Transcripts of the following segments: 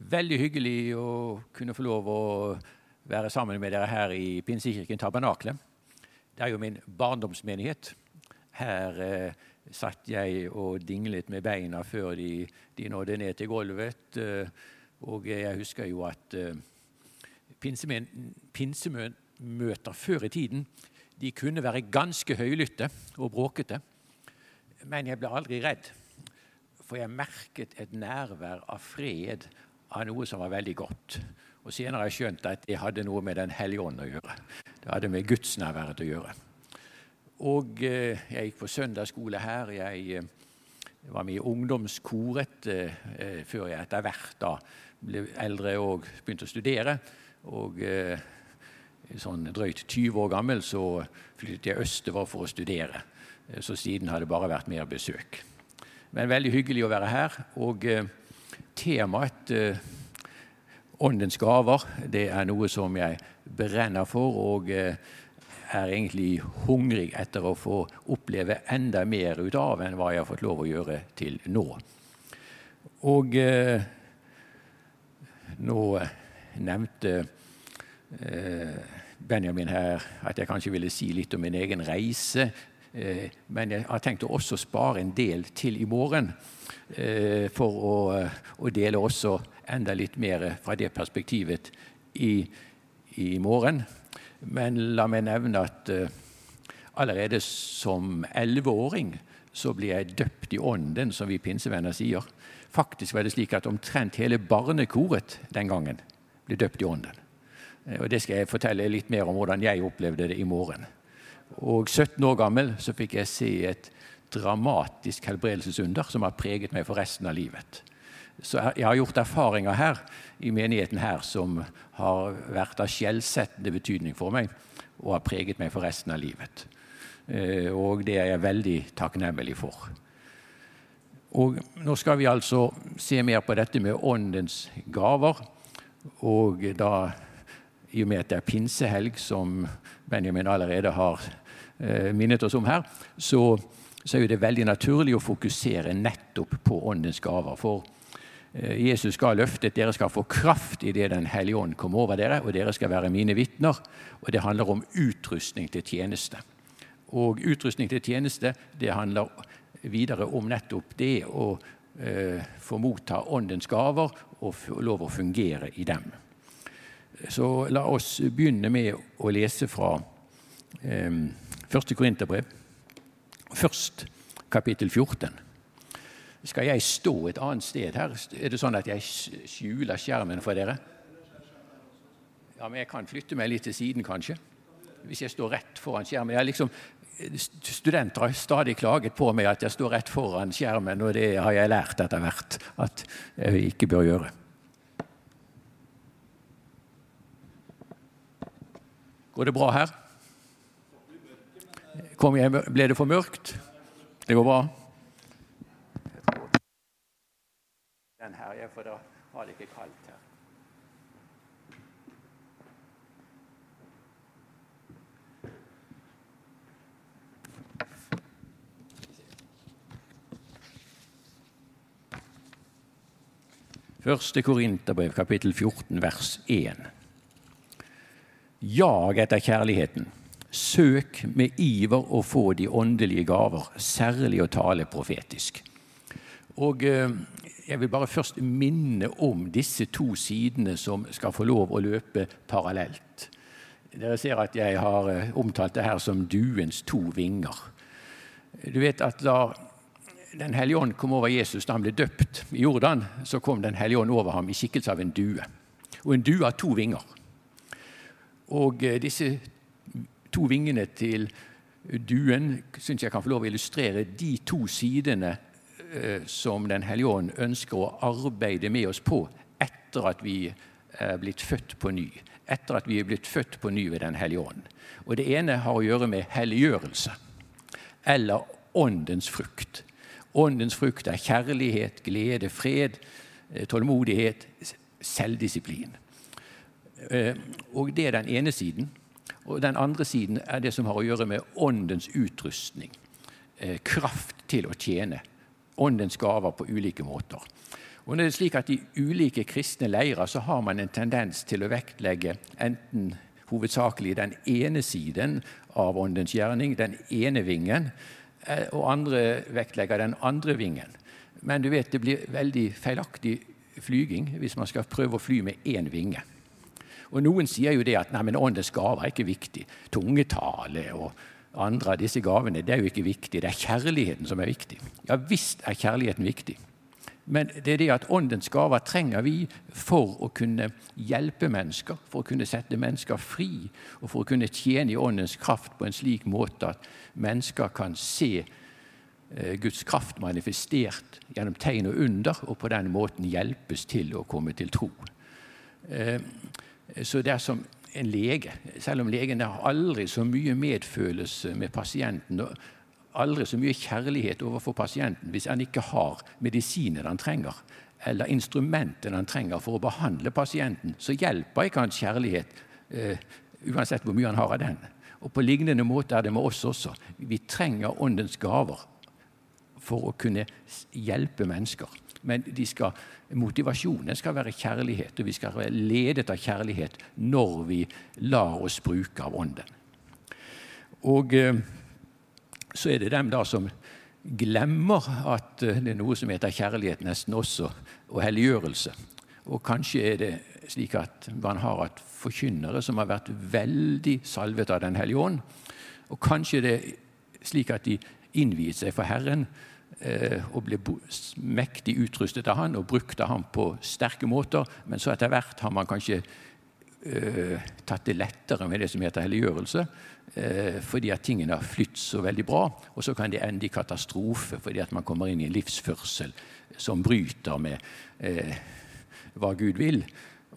Veldig hyggelig å kunne få lov å være sammen med dere her i Pinsekirken Tabernakle. Det er jo min barndomsmenighet. Her eh, satt jeg og dinglet med beina før de, de nådde ned til gulvet. Eh, og jeg husker jo at eh, pinsemøter før i tiden de kunne være ganske høylytte og bråkete. Men jeg ble aldri redd, for jeg merket et nærvær av fred av noe som var veldig godt. Og senere har jeg skjønt at det hadde noe med Den hellige ånd å gjøre. Det hadde med gudsnærværet å gjøre. Og eh, jeg gikk på søndagsskole her. Jeg eh, var med i ungdomskoret eh, eh før jeg etter hvert da ble eldre og begynte å studere. Og eh, sånn drøyt 20 år gammel så flyttet jeg østover for å studere. Eh, så siden har det bare vært mer besøk. Men veldig hyggelig å være her. Og temaet Åndens gaver det er noe som jeg brenner for. og er egentlig hungrig etter å få oppleve enda mer ut av enn hva jeg har fått lov å gjøre til nå. Og eh, nå nevnte eh, Benjamin her at jeg kanskje ville si litt om min egen reise. Eh, men jeg har tenkt å også spare en del til i morgen eh, for å, å, dele også enda litt mer fra det perspektivet i, i morgen. Men la meg nevne at allerede som elleveåring så ble jeg døpt i ånden, som vi pinsevenner sier. Faktisk var det slik at omtrent hele barnekoret den gangen ble døpt i ånden. Eh, og Det skal jeg fortelle litt mer om hvordan jeg opplevde det i morgen. Og 17 år gammel så fikk jeg se et dramatisk helbredelsesunder som har preget meg for resten av livet. Så jeg har gjort erfaringer her i menigheten her som har vært av skjellsettende betydning for meg og har preget meg for resten av livet. Eh, og det er jeg veldig takknemlig for. Og nå skal vi altså se mer på dette med åndens gaver. Og da, i og med at det er pinsehelg, som Benjamin allerede har minnet oss om her, så, så er det veldig naturlig å fokusere nettopp på åndens gaver. For Jesus skal ha løftet dere skal få kraft i det Den hellige ånd kommer over dere, og dere skal være mine vitner. Og det handler om utrustning til tjeneste. Og utrustning til tjeneste det handler videre om nettopp det å eh, få motta åndens gaver og få lov å fungere i dem. Så la oss begynne med å lese fra eh, første Korinterbrev. Først kapittel 14. Skal jeg stå et annet sted her? Er det sånn at jeg skjuler skjermen for dere? Ja, men jeg kan flytte meg litt til siden, kanskje. Hvis jeg står rett foran skjermen. Liksom, studenter har stadig klaget på meg at jeg står rett foran skjermen, og det har jeg lært etter hvert at jeg ikke bør gjøre. Går det bra her? Jeg, ble det for mørkt? Det går bra? for da var det ikke kaldt her. Første Korinterbrev, kapittel 14, vers 1. Jag etter kjærligheten. Søk med iver å få de åndelige gaver, særlig å tale profetisk. Og eh, jeg vil bare først minne om disse to sidene som skal få lov å løpe parallelt. Dere ser at jeg har eh, omtalt det her som duens to vinger. Du vet at da Den hellige ånd kom over Jesus da han ble døpt i Jordan, så kom Den hellige ånd over ham i skikkelse av en due. Og en due har to vinger. Og eh, disse to vingene til duen syns jeg kan få lov å illustrere de to sidene Eh, som Den hellige ånd ønsker å arbeide med oss på etter at vi er blitt født på ny. Etter at vi er blitt født på ny ved Den hellige ånd. Og Det ene har å gjøre med helliggjørelse, eller åndens frukt. Åndens frukt er kjærlighet, glede, fred, eh, tålmodighet, selvdisiplin. Eh, og Det er den ene siden. Og Den andre siden er det som har å gjøre med åndens utrustning. Kraft til å tjene åndens gaver på ulike måter. Og det er slik at I ulike kristne leirer så har man en tendens til å vektlegge enten hovedsakelig den ene siden av åndens gjerning, den ene vingen, eh, og andre vektlegger den andre vingen. Men du vet, det blir veldig feilaktig flyging hvis man skal prøve å fly med én vinge. Og Noen sier jo det at nei, men åndens gaver er ikke viktig. Tungetale og andre av disse gavene det er jo ikke viktig. Det er kjærligheten som er viktig. Ja visst er kjærligheten viktig. Men det er det at åndens gaver trenger vi for å kunne hjelpe mennesker, for å kunne sette mennesker fri, og for å kunne tjene i åndens kraft på en slik måte at mennesker kan se eh, Guds kraft manifestert gjennom tegn og under, og på den måten hjelpes til å komme til tro. Så det er som en lege, selv om legen har aldri så mye medfølelse med pasienten og aldri så mye kjærlighet overfor pasienten hvis han ikke har medisinen han trenger, eller instrumentene han trenger for å behandle pasienten, så hjelper ikke hans kjærlighet uh, uansett hvor mye han har av den. Og På lignende måte er det med oss også. Vi trenger åndens gaver for å kunne hjelpe mennesker. Men skal, motivasjonen skal være kjærlighet, og vi skal være ledet av kjærlighet når vi lar oss bruke av Ånden. Og eh, så er det dem da som glemmer at eh, det er noe som heter kjærlighet nesten også, og helliggjørelse. Og kanskje er det slik at man har hatt forkynnere som har vært veldig salvet av Den hellige ånd. Og kanskje er det slik at de innviet seg for Herren og ble mektig utrustet av han og brukt av han på sterke måter. Men så etter hvert har man kanskje uh, tatt det lettere med det som heter helliggjørelse, uh, fordi at tingene har flytt så veldig bra. Og så kan det ende i katastrofe fordi at man kommer inn i en livsførsel som bryter med uh, hva Gud vil.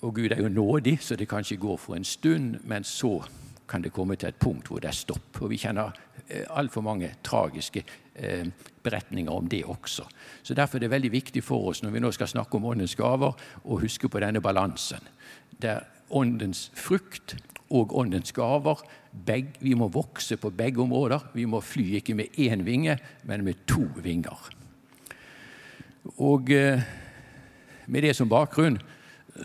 Og Gud er jo nådig, så det kanskje går for en stund, men så kan det komme til et punkt hvor det er stopp. Og vi kjenner eh, altfor mange tragiske eh, beretninger om det også. Så Derfor er det veldig viktig for oss når vi nå skal snakke om åndens gaver, å huske på denne balansen. Der åndens frukt og åndens gaver begge, Vi må vokse på begge områder. Vi må fly ikke med én vinge, men med to vinger. Og eh, med det som bakgrunn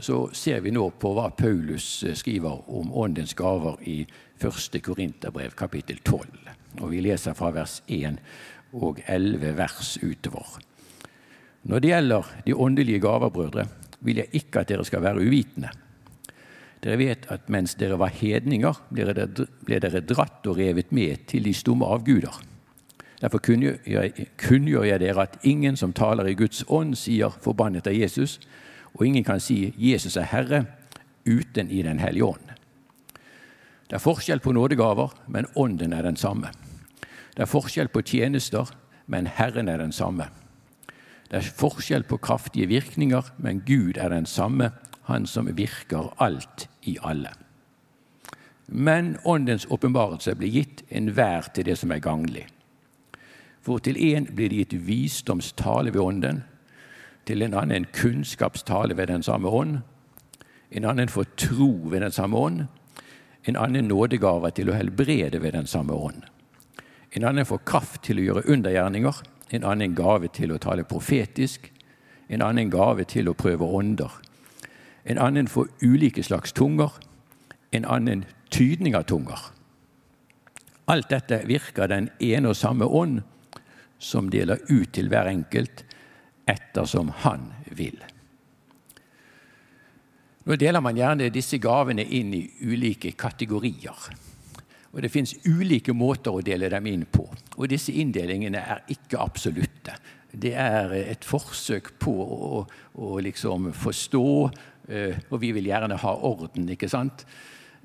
så ser vi nå på hva Paulus skriver om åndens gaver i 1. Korinterbrev kapittel 12. Og vi leser fra vers 1 og 11 vers utover. Når det gjelder de åndelige gaver, brødre, vil jeg ikke at dere skal være uvitende. Dere vet at mens dere var hedninger, ble dere dratt og revet med til de stumme avguder. Derfor kunngjør jeg dere at ingen som taler i Guds ånd, sier 'forbannet av Jesus', og ingen kan si 'Jesus er Herre' uten i Den hellige ånd. Det er forskjell på nådegaver, men ånden er den samme. Det er forskjell på tjenester, men Herren er den samme. Det er forskjell på kraftige virkninger, men Gud er den samme, Han som virker alt i alle. Men Åndens åpenbarelse blir gitt enhver til det som er ganglig. For til én blir det gitt visdomstale ved Ånden, til en annen kunnskapstale ved den samme ånd, en annen får tro ved den samme ånd, en annen nådegave til å helbrede ved den samme ånd. En annen får kraft til å gjøre undergjerninger, en annen gave til å tale profetisk, en annen gave til å prøve ånder. En annen får ulike slags tunger, en annen tydning av tunger. Alt dette virker den ene og samme ånd, som deler ut til hver enkelt ettersom han vil. Nå deler man gjerne disse gavene inn i ulike kategorier. Og Det fins ulike måter å dele dem inn på. Og disse inndelingene er ikke absolutte. Det er et forsøk på å, å liksom forstå, eh, og vi vil gjerne ha orden, ikke sant?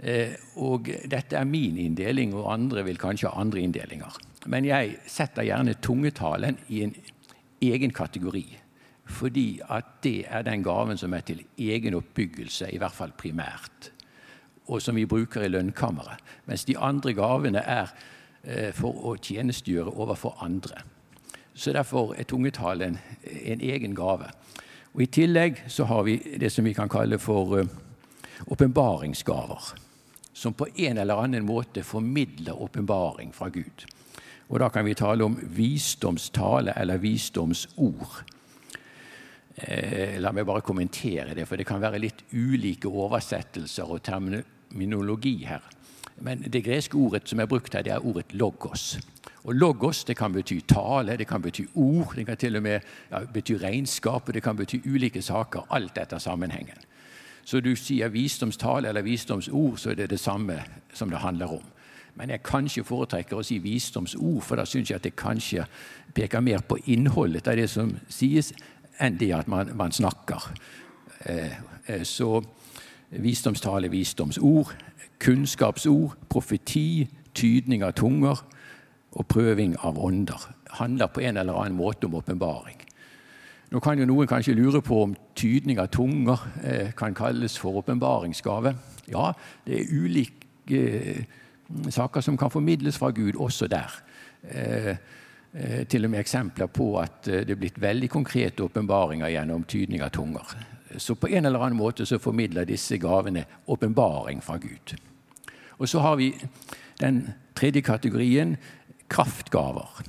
Eh, og dette er min inndeling, og andre vil kanskje ha andre inndelinger. Men jeg setter gjerne tungetalen i en egen kategori. Fordi at det er den gaven som er til egen oppbyggelse, i hvert fall primært. Og som vi bruker i lønnkammeret. Mens de andre gavene er eh, for å tjenestegjøre overfor andre. Så derfor er tungetalen en egen gave. Og I tillegg så har vi det som vi kan kalle for eh, åpenbaringsgaver. Som på en eller annen måte formidler åpenbaring fra Gud. Og Da kan vi tale om visdomstale eller visdomsord. Eh, la meg bare kommentere det, for det kan være litt ulike oversettelser og terminologi her. Men det greske ordet som er brukt her, det er ordet 'logos'. Og 'Logos' det kan bety tale, det kan bety ord, det kan til og med ja, bety regnskap, og det kan bety ulike saker. Alt etter sammenhengen. Så du sier visdomstale eller visdomsord, så er det det samme som det handler om. Men jeg kanskje foretrekker å si visdomsord, for da syns jeg at det kanskje peker mer på innholdet av det som sies, enn det at man, man snakker. Eh, eh, så visdomstale, visdomsord, kunnskapsord, profeti, tydning av tunger og prøving av ånder handler på en eller annen måte om åpenbaring. Nå kan jo noen kanskje lure på om tydning av tunger eh, kan kalles for åpenbaringsgave. Ja, det er ulike saker som kan formidles fra Gud også der. Eh, til og med eksempler på at eh, det er blitt veldig konkrete åpenbaringer gjennom tydning av tunger. Så på en eller annen måte så formidler disse gavene åpenbaring fra Gud. Og så har vi den tredje kategorien kraftgaver.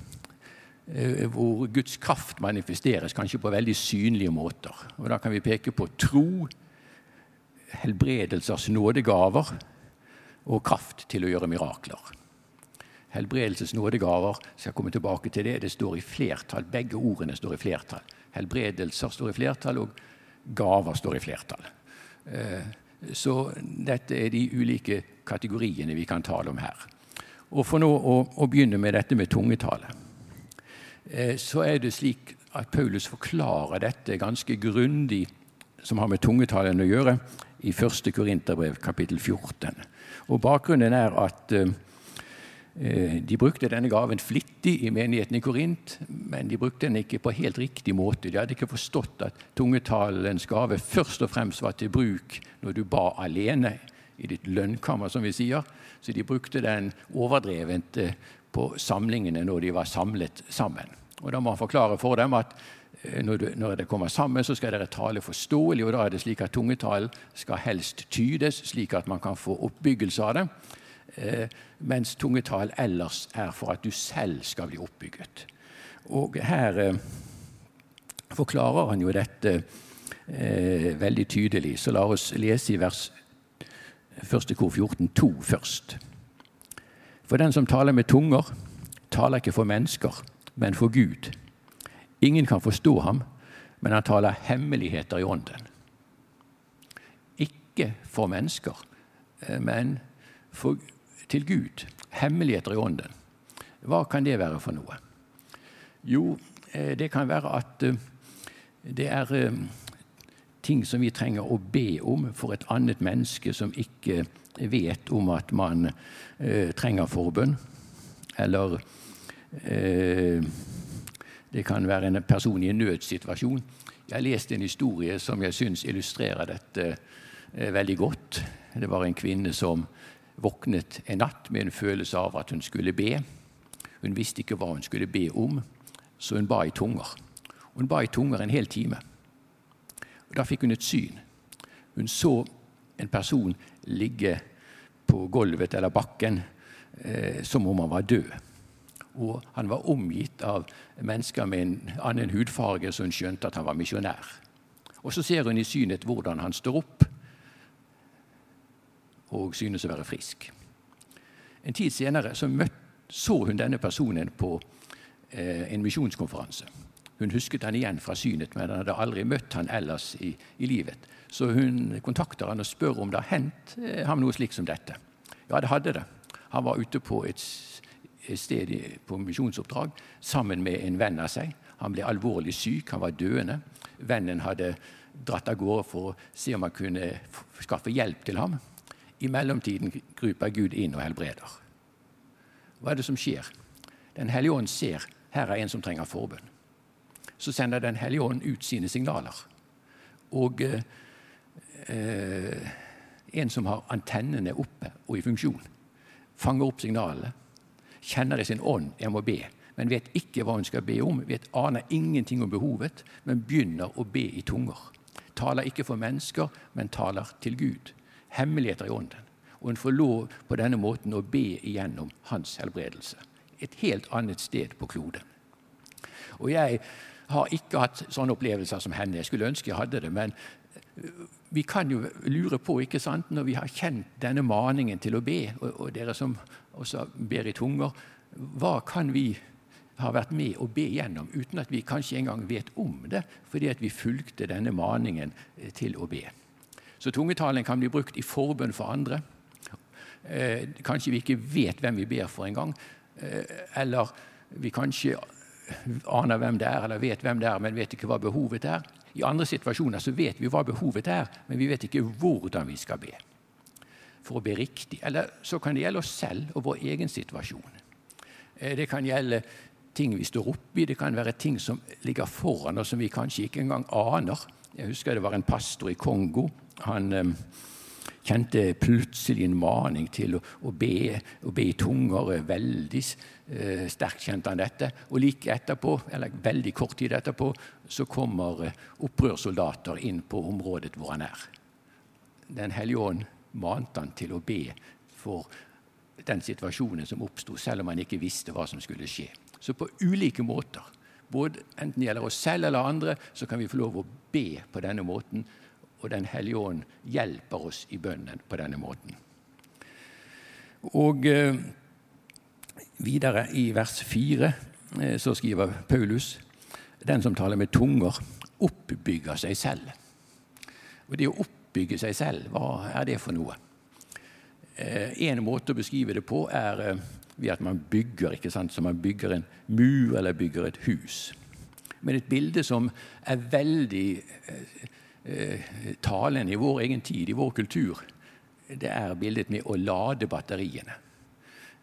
Eh, hvor Guds kraft manifesteres kanskje på veldig synlige måter. Og Da kan vi peke på tro, helbredelsers nådegaver og kraft til å gjøre mirakler. Helbredelses nådegaver skal komme tilbake til det. Det står i flertall. Begge ordene står i flertall. Helbredelser står i flertall, og gaver står i flertall. Eh, så dette er de ulike kategoriene vi kan tale om her. Og For nå å, å begynne med dette med tungetale, eh, så er det slik at Paulus forklarer dette ganske grundig, som har med tungetalen å gjøre, i 1. Korinterbrev kapittel 14. Og Bakgrunnen er at eh, de brukte denne gaven flittig i menigheten i Korint, men de brukte den ikke på helt riktig måte. De hadde ikke forstått at tungetalens gave først og fremst var til bruk når du ba alene i ditt lønnkammer, som vi sier. Så de brukte den overdrevent eh, på samlingene når de var samlet sammen. Og Da må han forklare for dem at eh, når, du, når det kommer sammen, så skal dere tale forståelig, og da er det slik at tungetalen skal helst tydes, slik at man kan få oppbyggelse av det. Eh, mens tungetall ellers er for at du selv skal bli oppbygget. Og her eh, forklarer han jo dette eh, veldig tydelig. Så la oss lese i vers 1. kor 14, 2 først. For den som taler med tunger, taler ikke for mennesker, men for Gud. Ingen kan forstå ham, men han taler hemmeligheter i ånden. Ikke for mennesker, men for Gud til Gud. Hemmeligheter i ånden. Hva kan det være for noe? Jo, eh, det kan være at eh, det er eh, ting som vi trenger å be om for et annet menneske som ikke vet om at man trenger forbønn. Eller det kan være en person i en nødsituasjon. Jeg har lest en historie som jeg syns illustrerer dette veldig godt. Det var en kvinne som våknet en natt med en følelse av at hun skulle be. Hun visste ikke hva hun skulle be om, så hun ba i tunger. Hun ba i tunger en hel time. Og Da fikk hun et syn. Hun så en person ligge på gulvet eller bakken eh, som om han var død. Og han var omgitt av mennesker med en annen hudfarge, så hun skjønte at han var misjonær. Og så ser hun i synet hvordan han står opp og synes å være frisk. En tid senere så, møtt, så hun denne personen på eh, en misjonskonferanse. Hun husket han igjen fra synet, men han hadde aldri møtt han ellers i, i livet. Så hun kontakter han og spør om det har hendt eh, ham noe slikt som dette. Ja, det hadde det. Han var ute på et sted på misjonsoppdrag sammen med en venn av seg. Han ble alvorlig syk, han var døende. Vennen hadde dratt av gårde for å se om han kunne skaffe hjelp til ham. I mellomtiden kryper Gud inn og helbreder. Hva er det som skjer? Den hellige ånd ser her er en som trenger forbønn. Så sender Den hellige ånd ut sine signaler. Og eh, eh, en som har antennene oppe og i funksjon, fanger opp signalene, kjenner i sin ånd 'jeg må be', men vet ikke hva hun skal be om, vet, aner ingenting om behovet, men begynner å be i tunger. Taler ikke for mennesker, men taler til Gud hemmeligheter i ånden. Og hun får lov på denne måten å be igjennom hans helbredelse. Et helt annet sted på kloden. Og jeg har ikke hatt sånne opplevelser som henne. Jeg skulle ønske jeg hadde det. Men vi kan jo lure på, ikke sant, når vi har kjent denne maningen til å be, og, dere som også ber i tunger, hva kan vi ha vært med å be gjennom uten at vi kanskje engang vet om det, fordi at vi fulgte denne maningen eh, til å be. Så tungetalen kan bli brukt i forbønn for andre. Eh, kanskje vi ikke vet hvem vi ber for engang. Eh, eller vi kanskje aner hvem det er, eller vet hvem det er, men vet ikke hva behovet er. I andre situasjoner så vet vi hva behovet er, men vi vet ikke hvordan vi skal be. For å be riktig. Eller så kan det gjelde oss selv og vår egen situasjon. Eh, det kan gjelde ting vi står oppi, det kan være ting som ligger foran oss som vi kanskje ikke engang aner. Jeg husker det var en pastor i Kongo. Han eh, kjente plutselig en maning til å, å, be, å be, i tunger. Veldig eh, sterkt kjente han dette. Og like etterpå, eller veldig kort tid etterpå så kommer eh, opprørssoldater inn på området hvor han er. Den hellige ånd mante han til å be for den situasjonen som oppsto, selv om han ikke visste hva som skulle skje. Så på ulike måter, både enten det gjelder oss selv eller andre, så kan vi få lov å be på denne måten og Den hellige ånd hjelper oss i bønnen på denne måten. Og eh, videre i vers 4 eh, så skriver Paulus den som taler med tunger, oppbygger seg selv. Og det å oppbygge seg selv, hva er det for noe? Eh, en måte å beskrive det på er eh, ved at man bygger, ikke sant? så man bygger en mur eller bygger et hus. Men et bilde som er veldig Eh, talen i vår egen tid, i vår kultur, det er bildet med å lade batteriene.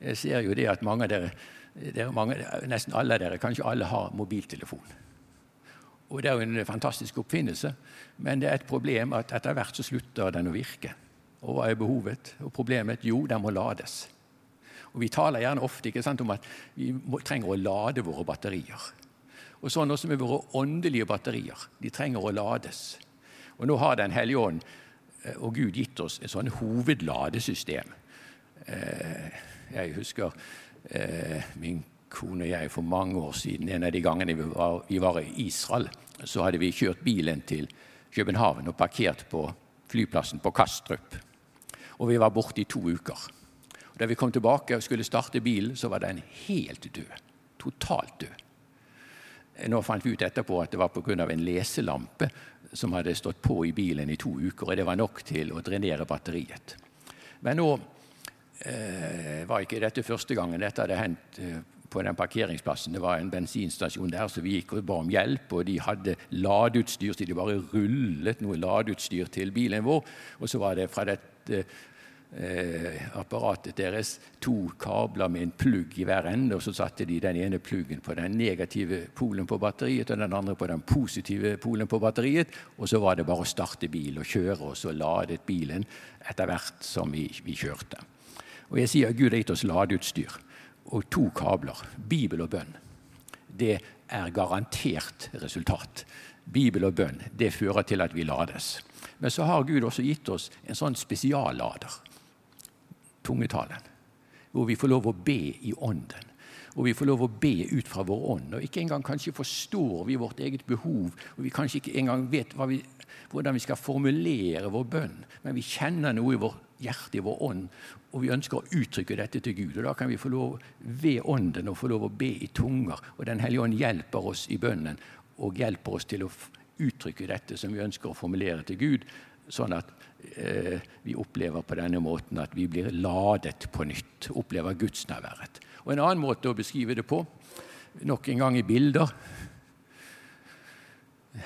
Jeg ser jo det at mange av dere, dere mange, nesten alle av dere, kanskje alle har mobiltelefon. Og Det er jo en fantastisk oppfinnelse, men det er et problem at etter hvert så slutter den å virke. Og hva er behovet og problemet? Jo, den må lades. Og Vi taler gjerne ofte sant, om at vi må, trenger å lade våre batterier. Og sånn også med våre åndelige batterier. De trenger å lades. Og nå har Den hellige ånd eh, og Gud gitt oss et sånn hovedladesystem. Eh, jeg husker eh, min kone og jeg for mange år siden, en av de gangene vi var, vi var i Israel, så hadde vi kjørt bilen til København og parkert på flyplassen på Kastrup. Og vi var borte i to uker. Og da vi kom tilbake og skulle starte bilen, så var den helt død. Totalt død. Nå fant vi ut etterpå at det var pga. en leselampe som hadde stått på i bilen i to uker, og det var nok til å drenere batteriet. Men nå eh, var ikke dette første gangen dette hadde hendt eh, på den parkeringsplassen. Det var en bensinstasjon der, så vi gikk og ba om hjelp. Og de hadde ladeutstyr, så de bare rullet noe ladeutstyr til bilen vår. Og så var det fra dette eh, apparatet deres to kabler med en plugg i hver ende, og så satte de den ene pluggen på den negative polen på batteriet og den andre på den positive polen på batteriet, og så var det bare å starte bil og kjøre, og så ladet bilen etter hvert som vi, vi kjørte. Og jeg sier Gud har gitt oss ladeutstyr og to kabler, Bibel og bønn. Det er garantert resultat. Bibel og bønn det fører til at vi lades. Men så har Gud også gitt oss en sånn spesiallader tungetalen. Hvor vi får lov å be i ånden. Hvor vi får lov å be ut fra vår ånd. Og ikke engang kanskje forstår vi vårt eget behov. Og vi kanskje ikke engang vet vi, hvordan vi skal formulere vår bønn. Men vi kjenner noe i vår hjerte, i vår ånd, og vi ønsker å uttrykke dette til Gud. Og Da kan vi få lov ved ånden å få lov å be i tunger. Og Den hellige ånd hjelper oss i bønnen og hjelper oss til å uttrykke dette som vi ønsker å formulere til Gud, sånn at eh, vi opplever på denne måten at vi blir ladet på nytt. Opplever gudsnærværet. Og En annen måte å beskrive det på, nok en gang i bilder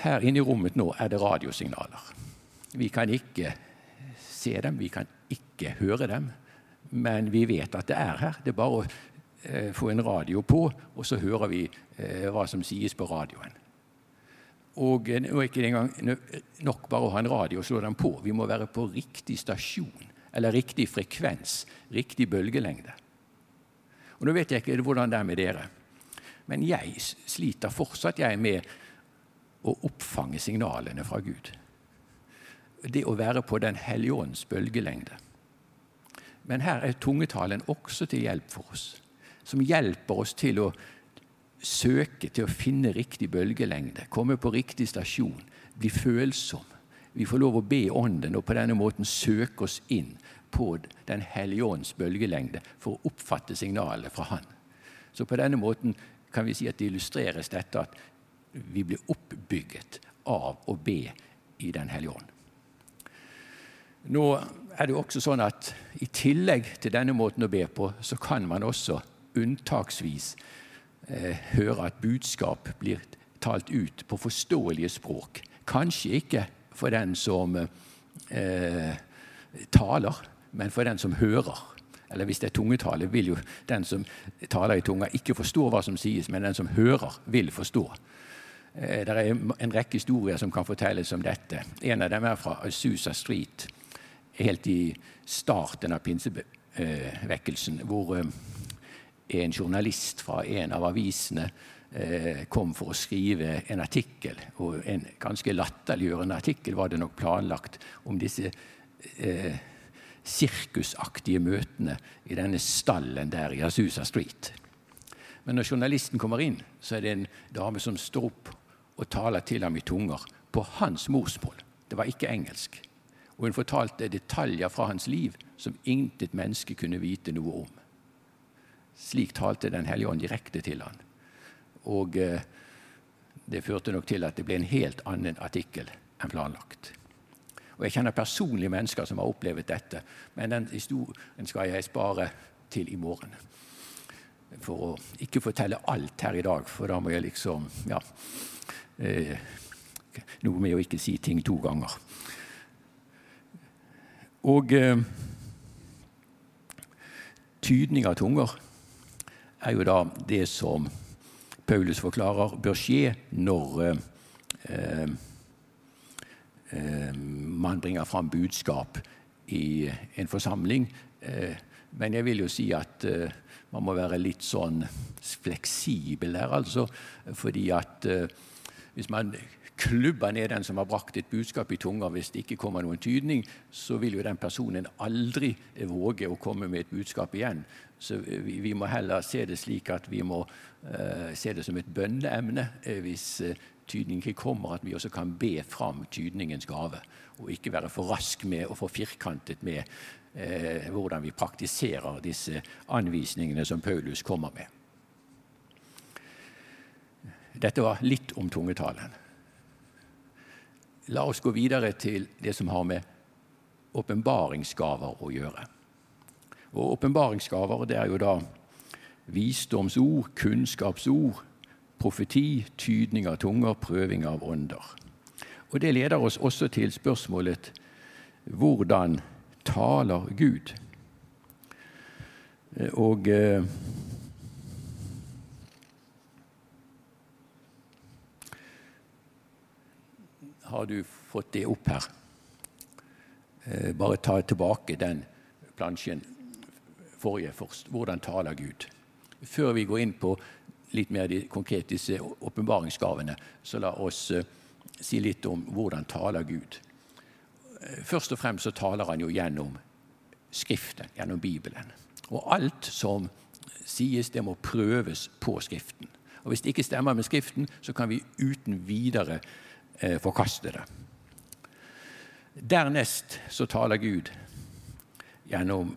Her inne i rommet nå er det radiosignaler. Vi kan ikke se dem, vi kan ikke høre dem, men vi vet at det er her. Det er bare å eh, få en radio på, og så hører vi eh, hva som sies på radioen. Og nå er ikke engang nok bare å ha en radio og slå den på. Vi må være på riktig stasjon, eller riktig frekvens, riktig bølgelengde. Og Nå vet jeg ikke hvordan det er med dere, men jeg sliter fortsatt jeg med å oppfange signalene fra Gud. Det å være på Den hellige ånds bølgelengde. Men her er tungetalen også til hjelp for oss, som hjelper oss til å søke til å finne riktig bølgelengde, komme på riktig stasjon, bli følsom. Vi får lov å be Ånden og på denne måten søke oss inn på Den hellige ånds bølgelengde for å oppfatte signalet fra Han. Så på denne måten kan vi si at det illustreres dette at vi blir oppbygget av å be i Den hellige ånd. Nå er det også sånn at i tillegg til denne måten å be på, så kan man også unntaksvis høre at budskap blir talt ut på forståelige språk. Kanskje ikke for den som eh, taler, men for den som hører. Eller hvis det er tungetale, vil jo den som taler i tunga, ikke forstå hva som sies, men den som hører, vil forstå. Eh, det er en rekke historier som kan fortelles om dette. En av dem er fra Susa Street, helt i starten av pinsevekkelsen, hvor eh, en journalist fra en av avisene eh, kom for å skrive en artikkel. Og en ganske latterliggjørende artikkel var det nok planlagt om disse eh, sirkusaktige møtene i denne stallen der i Azusa Street. Men når journalisten kommer inn, så er det en dame som står opp og taler til ham i tunger på hans morsmål. Det var ikke engelsk. Og hun fortalte detaljer fra hans liv som intet menneske kunne vite noe om. Slik talte Den hellige ånd direkte til han. Og eh, det førte nok til at det ble en helt annen artikkel enn planlagt. Og Jeg kjenner personlige mennesker som har opplevd dette, men den historien skal jeg spare til i morgen. For å ikke fortelle alt her i dag, for da må jeg liksom Ja. Eh, noe med å ikke si ting to ganger. Og eh, tydning av tunger er jo da det som Paulus forklarer bør skje når eh, eh, man bringer fram budskap i en forsamling. Eh, men jeg vil jo si at eh, man må være litt sånn fleksibel her, altså. Fordi at eh, hvis man klubber ned den som har brakt et budskap i tunga, hvis det ikke kommer noen tydning, så vil jo den personen aldri våge å komme med et budskap igjen. Så vi, vi må heller se det slik at vi må uh, se det som et bønneemne uh, hvis uh, tydning ikke kommer, at vi også kan be fram tydningens gave. Og ikke være for rask med og for firkantet med hvordan vi praktiserer disse anvisningene som Paulus kommer med. Dette var litt om tungetalen. La oss gå videre til det som har med åpenbaringsgaver å gjøre. Og åpenbaringsgaver er jo da visdomsord, kunnskapsord, profeti, tydning av tunger, prøving av ånder. Og Det leder oss også til spørsmålet hvordan taler Gud? Og eh, Har du fått det opp her? Eh, bare ta tilbake den plansjen forrige først. Hvordan taler Gud? Før vi går inn på litt mer konkret disse åpenbaringsgavene, så la oss uh, si litt om hvordan taler Gud. Uh, først og fremst så taler han jo gjennom Skriften, gjennom Bibelen. Og alt som sies, det må prøves på Skriften. Og Hvis det ikke stemmer med Skriften, så kan vi uten videre uh, forkaste det. Dernest så taler Gud gjennom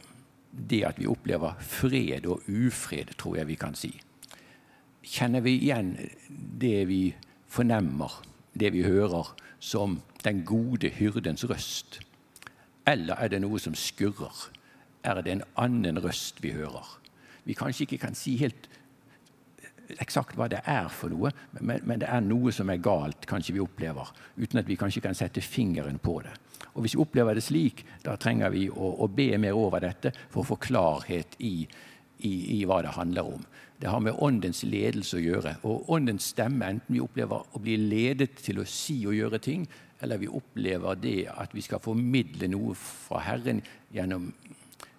det at vi opplever fred og ufred, tror jeg vi kan si. Kjenner vi igjen det vi fornemmer, det vi hører, som den gode hyrdens røst? Eller er det noe som skurrer? Er det en annen røst vi hører? Vi kanskje ikke kan si helt eksakt hva det er for noe, men, men, det er noe som er galt, kanskje vi opplever, uten at vi kanskje kan sette fingeren på det. Og Hvis vi opplever det slik, da trenger vi å, å be mer over dette for å få klarhet i, i, i, hva det handler om. Det har med åndens ledelse å gjøre. Og åndens stemme, enten vi opplever å bli ledet til å si og gjøre ting, eller vi opplever det at vi skal formidle noe fra Herren gjennom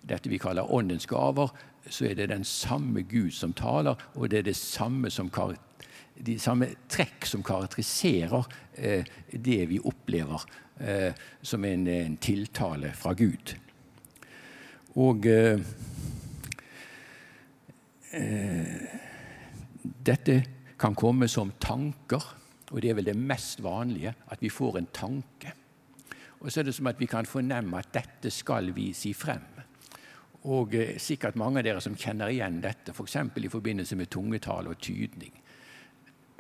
dette vi kaller åndens gaver, så er det den samme Gud som taler, og det er det samme som de samme trekk som karakteriserer eh, det vi opplever eh, som en, en, tiltale fra Gud. Og eh, eh dette kan komme som tanker, og det er vel det mest vanlige, at vi får en tanke. Og så er det som at vi kan fornemme at dette skal vi si frem. Og eh, sikkert mange av dere som kjenner igjen dette, f.eks. For i forbindelse med tungetale og tydning.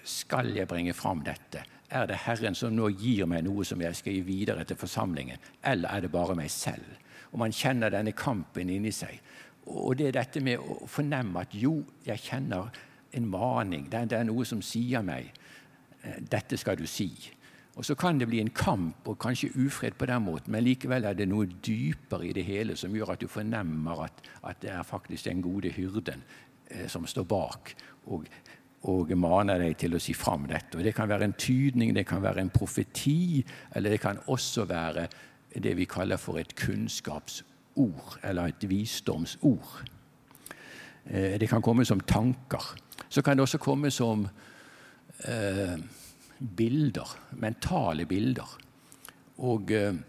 Skal jeg bringe fram dette? Er det Herren som nå gir meg noe som jeg skal gi videre til forsamlingen, eller er det bare meg selv? Og Man kjenner denne kampen inni seg. Og det er dette med å fornemme at jo, jeg kjenner en maning. Det er, noe som sier meg eh, dette skal du si. Og Så kan det bli en kamp og kanskje ufred på den måten, men likevel er det noe dypere i det hele som gjør at du fornemmer at, at det er faktisk den gode hyrden eh, som står bak og, og maner deg til å si fram dette. Og Det kan være en tydning, det kan være en profeti, eller det kan også være det vi kaller for et kunnskapsord, eller et visdomsord. Eh, det kan komme som tanker. Så kan det også komme som eh, bilder, mentale bilder. Og eh,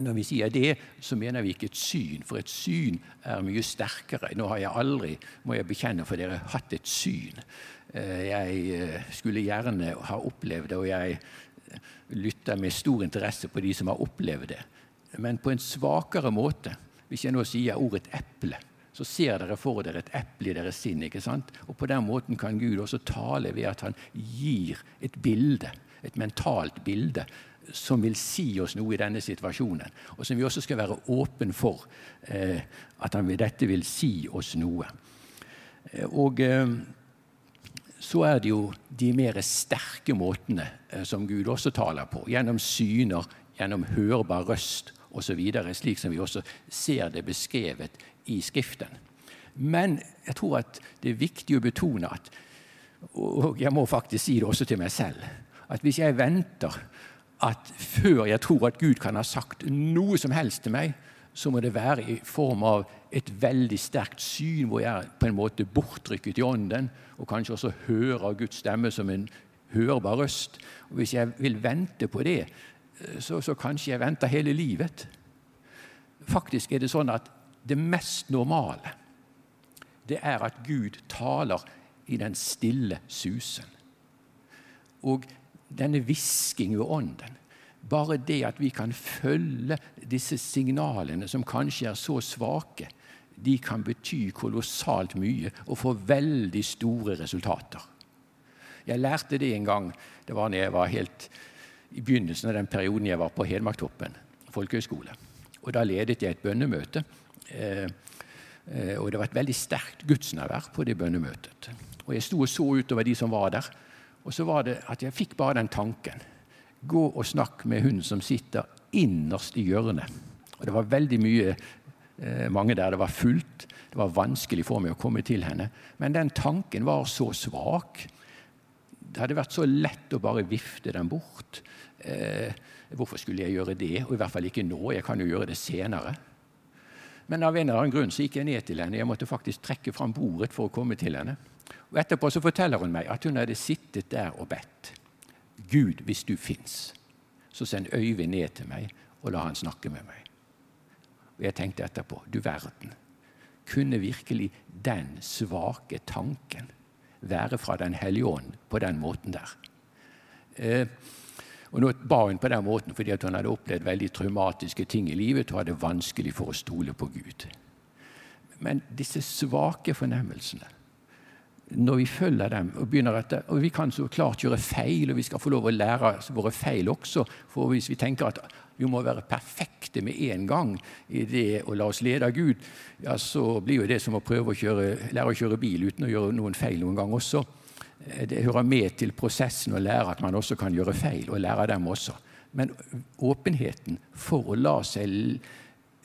når vi sier det, så mener vi ikke et syn, for et syn er mye sterkere. Nå har jeg aldri, må jeg bekjenne for dere, hatt et syn. Eh, jeg eh, skulle gjerne ha opplevd det, og jeg lytter med stor interesse på de som har opplevd det. Men på en svakere måte. Hvis jeg nå sier ordet eple, så ser dere for dere et eple i deres sinn. ikke sant? Og På den måten kan Gud også tale ved at han gir et bilde, et mentalt bilde, som vil si oss noe i denne situasjonen. Og som vi også skal være åpen for eh, at han, dette vil si oss noe. Eh, og eh, så er det jo de mer sterke måtene eh, som Gud også taler på. Gjennom syner, gjennom hørbar røst osv. Slik som vi også ser det beskrevet i Skriften. Men jeg tror at det er viktig å betone at og jeg må faktisk si det også til meg selv at hvis jeg venter at før jeg tror at Gud kan ha sagt noe som helst til meg, så må det være i form av et veldig sterkt syn, hvor jeg er på en måte bortrykket i ånden, og kanskje også hører Guds stemme som en hørbar røst. Og Hvis jeg vil vente på det, så, så kanskje jeg venter hele livet. Faktisk er det sånn at det mest normale, det er at Gud taler i den stille susen. Og denne hvisking ved ånden. Bare det at vi kan følge disse signalene, som kanskje er så svake, de kan bety kolossalt mye og få veldig store resultater. Jeg lærte det en gang. Det var når jeg var helt i begynnelsen av den perioden jeg var på Hedmarktoppen folkehøgskole. Og Da ledet jeg et bønnemøte. Eh, eh, og det var et veldig sterkt gudsnærvær på det bønnemøtet. Og Jeg sto og så utover de som var der. Og så var det at jeg fikk bare den tanken. Gå og snakk med hun som sitter innerst i hjørnet. Og det var veldig mye eh, mange der det var fullt. Det var vanskelig for meg å komme til henne. Men den tanken var så svak. Det hadde vært så lett å bare vifte den bort. Hvorfor skulle jeg gjøre det? Og i hvert fall ikke nå. Jeg kan jo gjøre det senere. Men av en eller annen grunn så gikk jeg ned til henne. Jeg måtte faktisk trekke fram bordet for å komme til henne. Og Etterpå så forteller hun meg at hun hadde sittet der og bedt. Gud, hvis du fins, så send Øyvind ned til meg, og la han snakke med meg. Og Jeg tenkte etterpå du verden. Kunne virkelig den svake tanken være fra Den hellige ånd på den måten der? Eh, og Nå ba hun på den måten fordi hun hadde opplevd veldig traumatiske ting i livet og hadde vanskelig for å stole på Gud. Men disse svake fornemmelsene når vi følger dem og begynner etter, og Vi kan så klart gjøre feil, og vi skal få lov å lære våre feil også. For hvis vi tenker at vi må være perfekte med en gang i det å la oss lede av Gud, ja, så blir jo det som å prøve å kjøre, lære å kjøre bil uten å gjøre noen feil noen gang også. Eh, det hører med til prosessen å lære at man også kan gjøre feil, og lære dem også. Men åpenheten for å la seg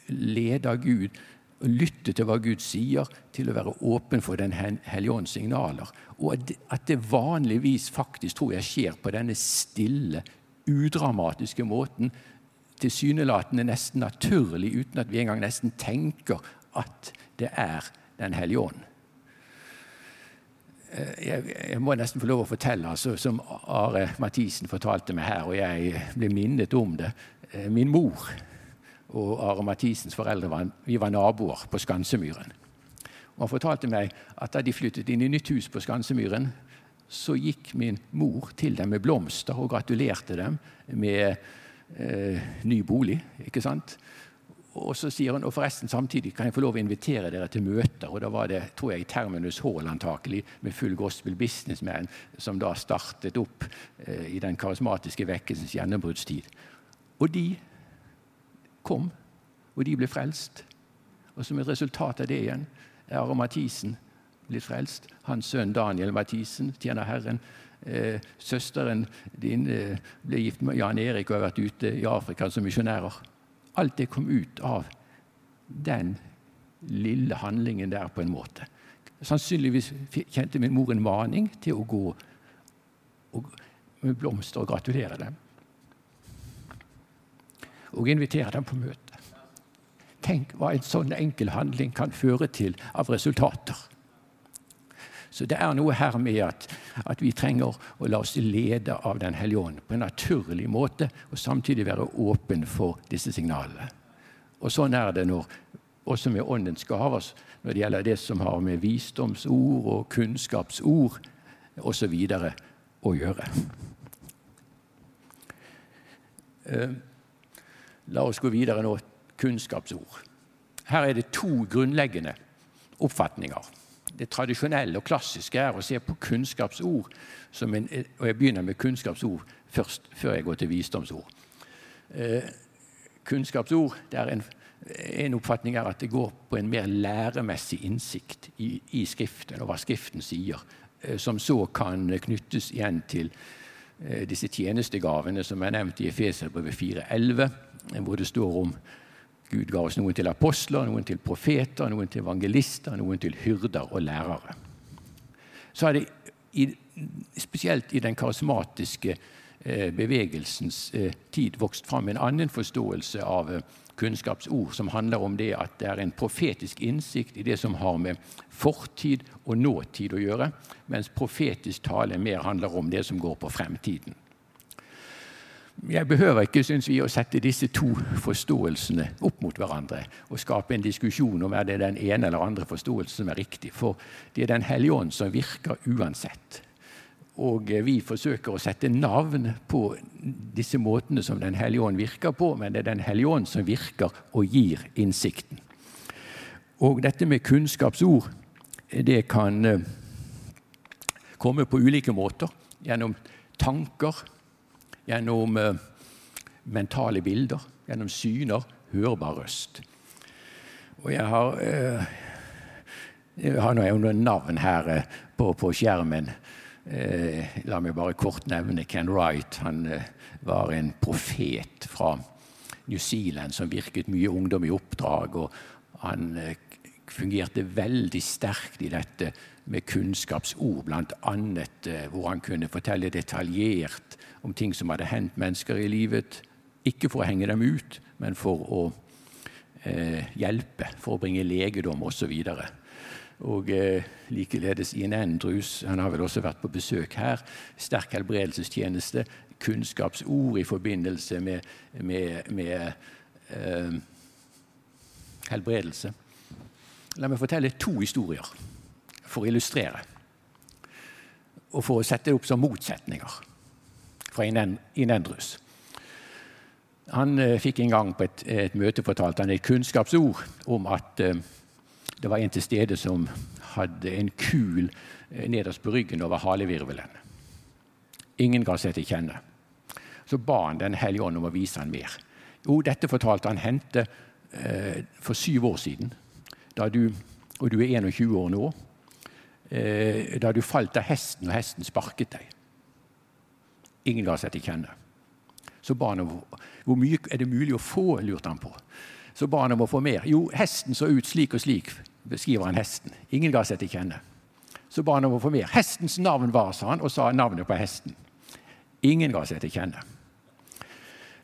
lede av Gud lytte til hva Gud sier, til å være åpen for Den hellige ånds signaler. Og at det vanligvis faktisk tror jeg skjer på denne stille, udramatiske måten, tilsynelatende nesten naturlig, uten at vi engang nesten tenker at det er Den hellige ånd. Eh, jeg, jeg, må nesten få lov å fortelle, altså, som Are Mathisen fortalte meg her, og jeg ble minnet om det. Eh, min mor og Are Mathisens foreldre var, vi var naboer på Skansemyren. Og han fortalte meg at da de flyttet inn i nytt hus på Skansemyren, så gikk min mor til dem med blomster og gratulerte dem med eh, ny bolig. ikke sant? Og så sier hun, og forresten samtidig kan jeg få lov å invitere dere til møter. Og da var det tror jeg, Terminus Hall antakelig, med full gospel businessman, som da startet opp eh, i den karismatiske vekkelsens gjennombruddstid. Og de kom, og de ble frelst. Og som et resultat av det igjen er Are Mathisen blitt frelst. Hans sønn Daniel Mathisen tjener Herren. Eh, søsteren din eh, ble gift med Jan Erik og har vært ute i Afrika som misjonærer. Alt det kom ut av den lille handlingen der, på en måte. Sannsynligvis kjente min mor en maning til å gå med blomster og gratulere dem. Og invitere dem på møte. Tenk hva en sånn enkel handling kan føre til av resultater. Så det er noe her med at, at vi trenger å la oss lede av Den hellige ånd på en naturlig måte, og samtidig være åpen for disse signalene. Og sånn er det når, også med Åndens gaver når det gjelder det som har med visdomsord og kunnskapsord osv. å gjøre. Eh, la oss gå videre nå. Kunnskapsord. Her er det to grunnleggende oppfatninger det tradisjonelle og klassiske er å se på kunnskapsord som en, Og jeg begynner med kunnskapsord først, før jeg går til visdomsord. Eh, kunnskapsord en, en, oppfatning er at det går på en mer læremessig innsikt i, i Skriften, og hva Skriften sier, eh, som så kan knyttes igjen til eh, disse tjenestegavene som er nevnt i Efeserbrevet 4.11, hvor det står om Gud ga oss noen til apostler, noen til profeter, noen til evangelister, noen til hyrder og lærere. Så har det i, spesielt i den karismatiske eh, bevegelsens eh, tid vokst fram en annen forståelse av eh, kunnskapsord, som handler om det at det er en profetisk innsikt i det som har med fortid og nåtid å gjøre, mens profetisk tale mer handler om det som går på fremtiden. Jeg behøver ikke synes vi, å sette disse to forståelsene opp mot hverandre og skape en diskusjon om er det den ene eller andre forståelsen som er riktig. For det er Den hellige ånd som virker uansett. Og vi forsøker å sette navn på disse måtene som Den hellige ånd virker på, men det er Den hellige ånd som virker og gir innsikten. Og dette med kunnskapsord, det kan eh, komme på ulike måter. Gjennom tanker gjennom eh, mentale bilder, gjennom syner, hørbar røst. Og jeg har, eh, jeg har noen navn her eh, på, på skjermen. Eh, la meg bare kort nevne Ken Wright. Han eh, var en profet fra New Zealand som virket mye ungdom i oppdrag. og Han eh, fungerte veldig sterkt i dette med kunnskapsord, bl.a. hvor han kunne fortelle detaljert om ting som hadde hendt mennesker i livet. Ikke for å henge dem ut, men for å eh, hjelpe, for å bringe legedom osv. Og, og eh, likeledes Ian Andrews, han har vel også vært på besøk her. Sterk helbredelsestjeneste. Kunnskapsord i forbindelse med, med, med eh, helbredelse. La meg fortelle to historier for å illustrere. Og for å sette det opp som motsetninger fra Inendrus. Han eh, fikk en gang på et, et, møte fortalt han et kunnskapsord om at eh, det var en til stede som hadde en kul eh, nederst på ryggen over halevirvelen. Ingen ga seg til kjenne. Så ba han Den hellige ånd om å vise han mer. Jo, dette fortalte han hendte eh, for syv år siden. Da du, og du er 21 år nå. Eh, da du falt av hesten, og hesten sparket deg. Ingen ga seg til kjenne. Så ba han om hvor mye er det mulig å få, lurte han på. Så ba han om å få mer. Jo, hesten så ut slik og slik, beskriver han hesten. Ingen ga seg til kjenne. Så ba han om å få mer. Hestens navn var, sa han, og sa navnet på hesten. Ingen ga seg til kjenne.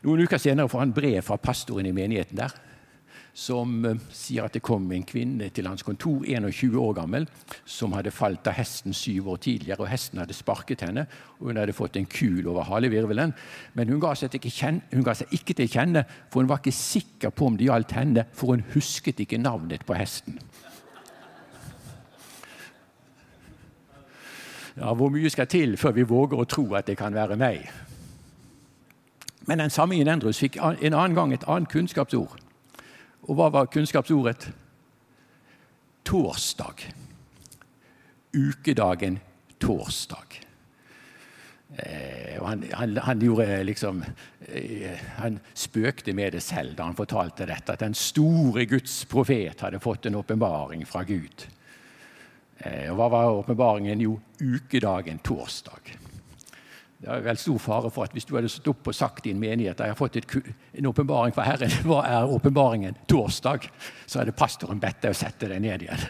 Noen uker senere får han brev fra pastoren i menigheten der som eh, sier at det kom en kvinne til hans kontor, 21 år gammel, som hadde falt av hesten syv år tidligere. og Hesten hadde sparket henne, og hun hadde fått en kul over halevirvelen. Men hun ga, kjenne, hun ga, seg ikke til kjenne, for hun var ikke sikker på om det gjaldt henne, for hun husket ikke navnet på hesten. Ja, hvor mye skal til før vi våger å tro at det kan være meg? Men den samme Inendrus fikk en annen gang et annet kunnskapsord. Og hva var kunnskapsordet? Torsdag. Ukedagen torsdag. Eh, og han, han, han, gjorde liksom eh, Han spøkte med det selv da han fortalte dette, at den store Guds profet hadde fått en åpenbaring fra Gud. Eh, og Hva var åpenbaringen? Jo, ukedagen torsdag. Det er vel stor fare for at Hvis du hadde stått opp og sagt i en menighet at jeg har fått en åpenbaring fra Herren, hva er åpenbaringen torsdag? Så hadde pastoren bedt deg å sette deg ned igjen.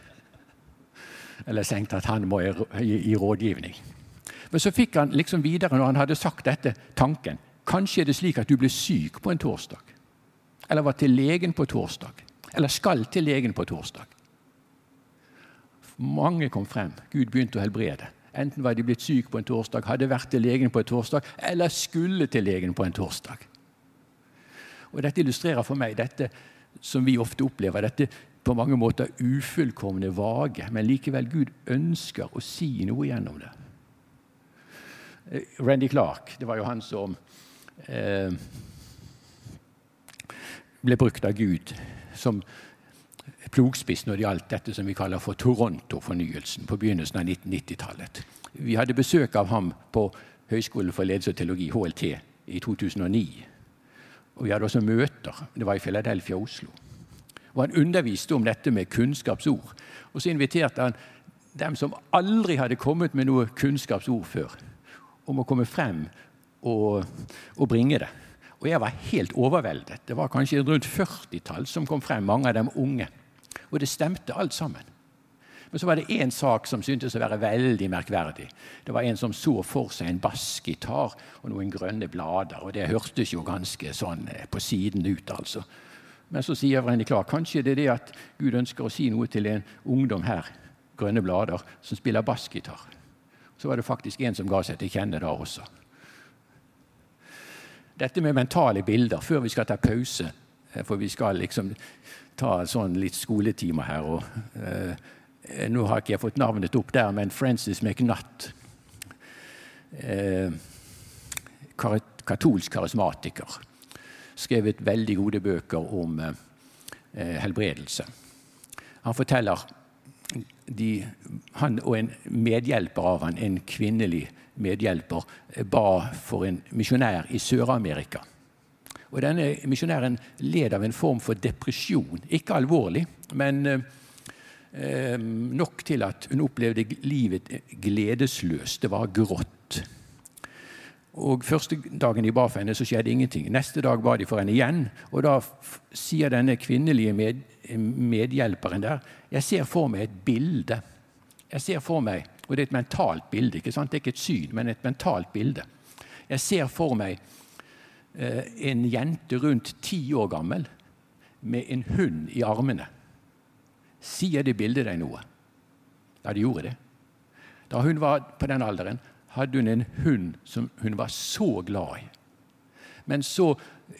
Eller tenkt at han må gi rådgivning. Men så fikk han liksom videre, når han hadde sagt dette, tanken Kanskje er det slik at du ble syk på en torsdag? Eller var til legen på torsdag? Eller skal til legen på torsdag? Mange kom frem. Gud begynte å helbrede. Enten var de blitt syke på en torsdag, hadde vært til legen på en torsdag, eller skulle til legen på en torsdag. Og Dette illustrerer for meg dette som vi ofte opplever. dette på mange måter ufullkomne, vage, men likevel Gud ønsker å si noe gjennom det. Eh, Randy Clark, det var jo han som eh, ble brukt av Gud som plogspiss når det gjaldt dette som vi kaller for Toronto-fornyelsen på begynnelsen av 1990-tallet. Vi hadde besøk av ham på Høgskolen for ledelse og teologi, HLT, i 2009. Og vi hadde også møter. Det var i Philadelphia og Oslo. Og Han underviste om dette med kunnskapsord. Og så inviterte han dem som aldri hadde kommet med noe kunnskapsord før, om å komme frem og, og bringe det. Og jeg var helt overveldet. Det var kanskje rundt 40-tall som kom frem, mange av dem unge. Og det stemte alt sammen. Men så var det én sak som syntes å være veldig merkverdig. Det var en som så for seg en bassgitar og noen grønne blader. Og det hørtes jo ganske sånn eh, på siden ut, altså. Men så sier Vrendi klar kanskje det er det at Gud ønsker å si noe til en ungdom her, grønne blader, som spiller bassgitar. Så var det faktisk en som ga seg til kjenne da også. Dette med mentale bilder før vi skal ta pause, eh, for vi skal liksom ta sånn litt skoletimer her. og eh, Nå har ikke jeg fått navnet opp der, men Francis McNutt. eh, katolsk karismatiker. Skrevet veldig gode bøker om eh, helbredelse. Han forteller de, Han og en medhjelper av han, en kvinnelig medhjelper, ba for en misjonær i Sør-Amerika og Denne misjonæren led av en form for depresjon. Ikke alvorlig, men eh, nok til at hun opplevde livet gledesløst. Det var grått. Og Første dagen de ba for henne, så skjedde ingenting. Neste dag ba de for henne igjen. Og da sier denne kvinnelige med, medhjelperen der Jeg ser for meg et bilde. Jeg ser for meg, Og det er et mentalt bilde. ikke sant? Det er ikke et syn, men et mentalt bilde. Jeg ser for meg Eh, en jente rundt ti år gammel med en hund i armene. Sier det bildet deg noe? Ja, det gjorde det. Da hun var på den alderen, hadde hun en hund som hun var så glad i. Men så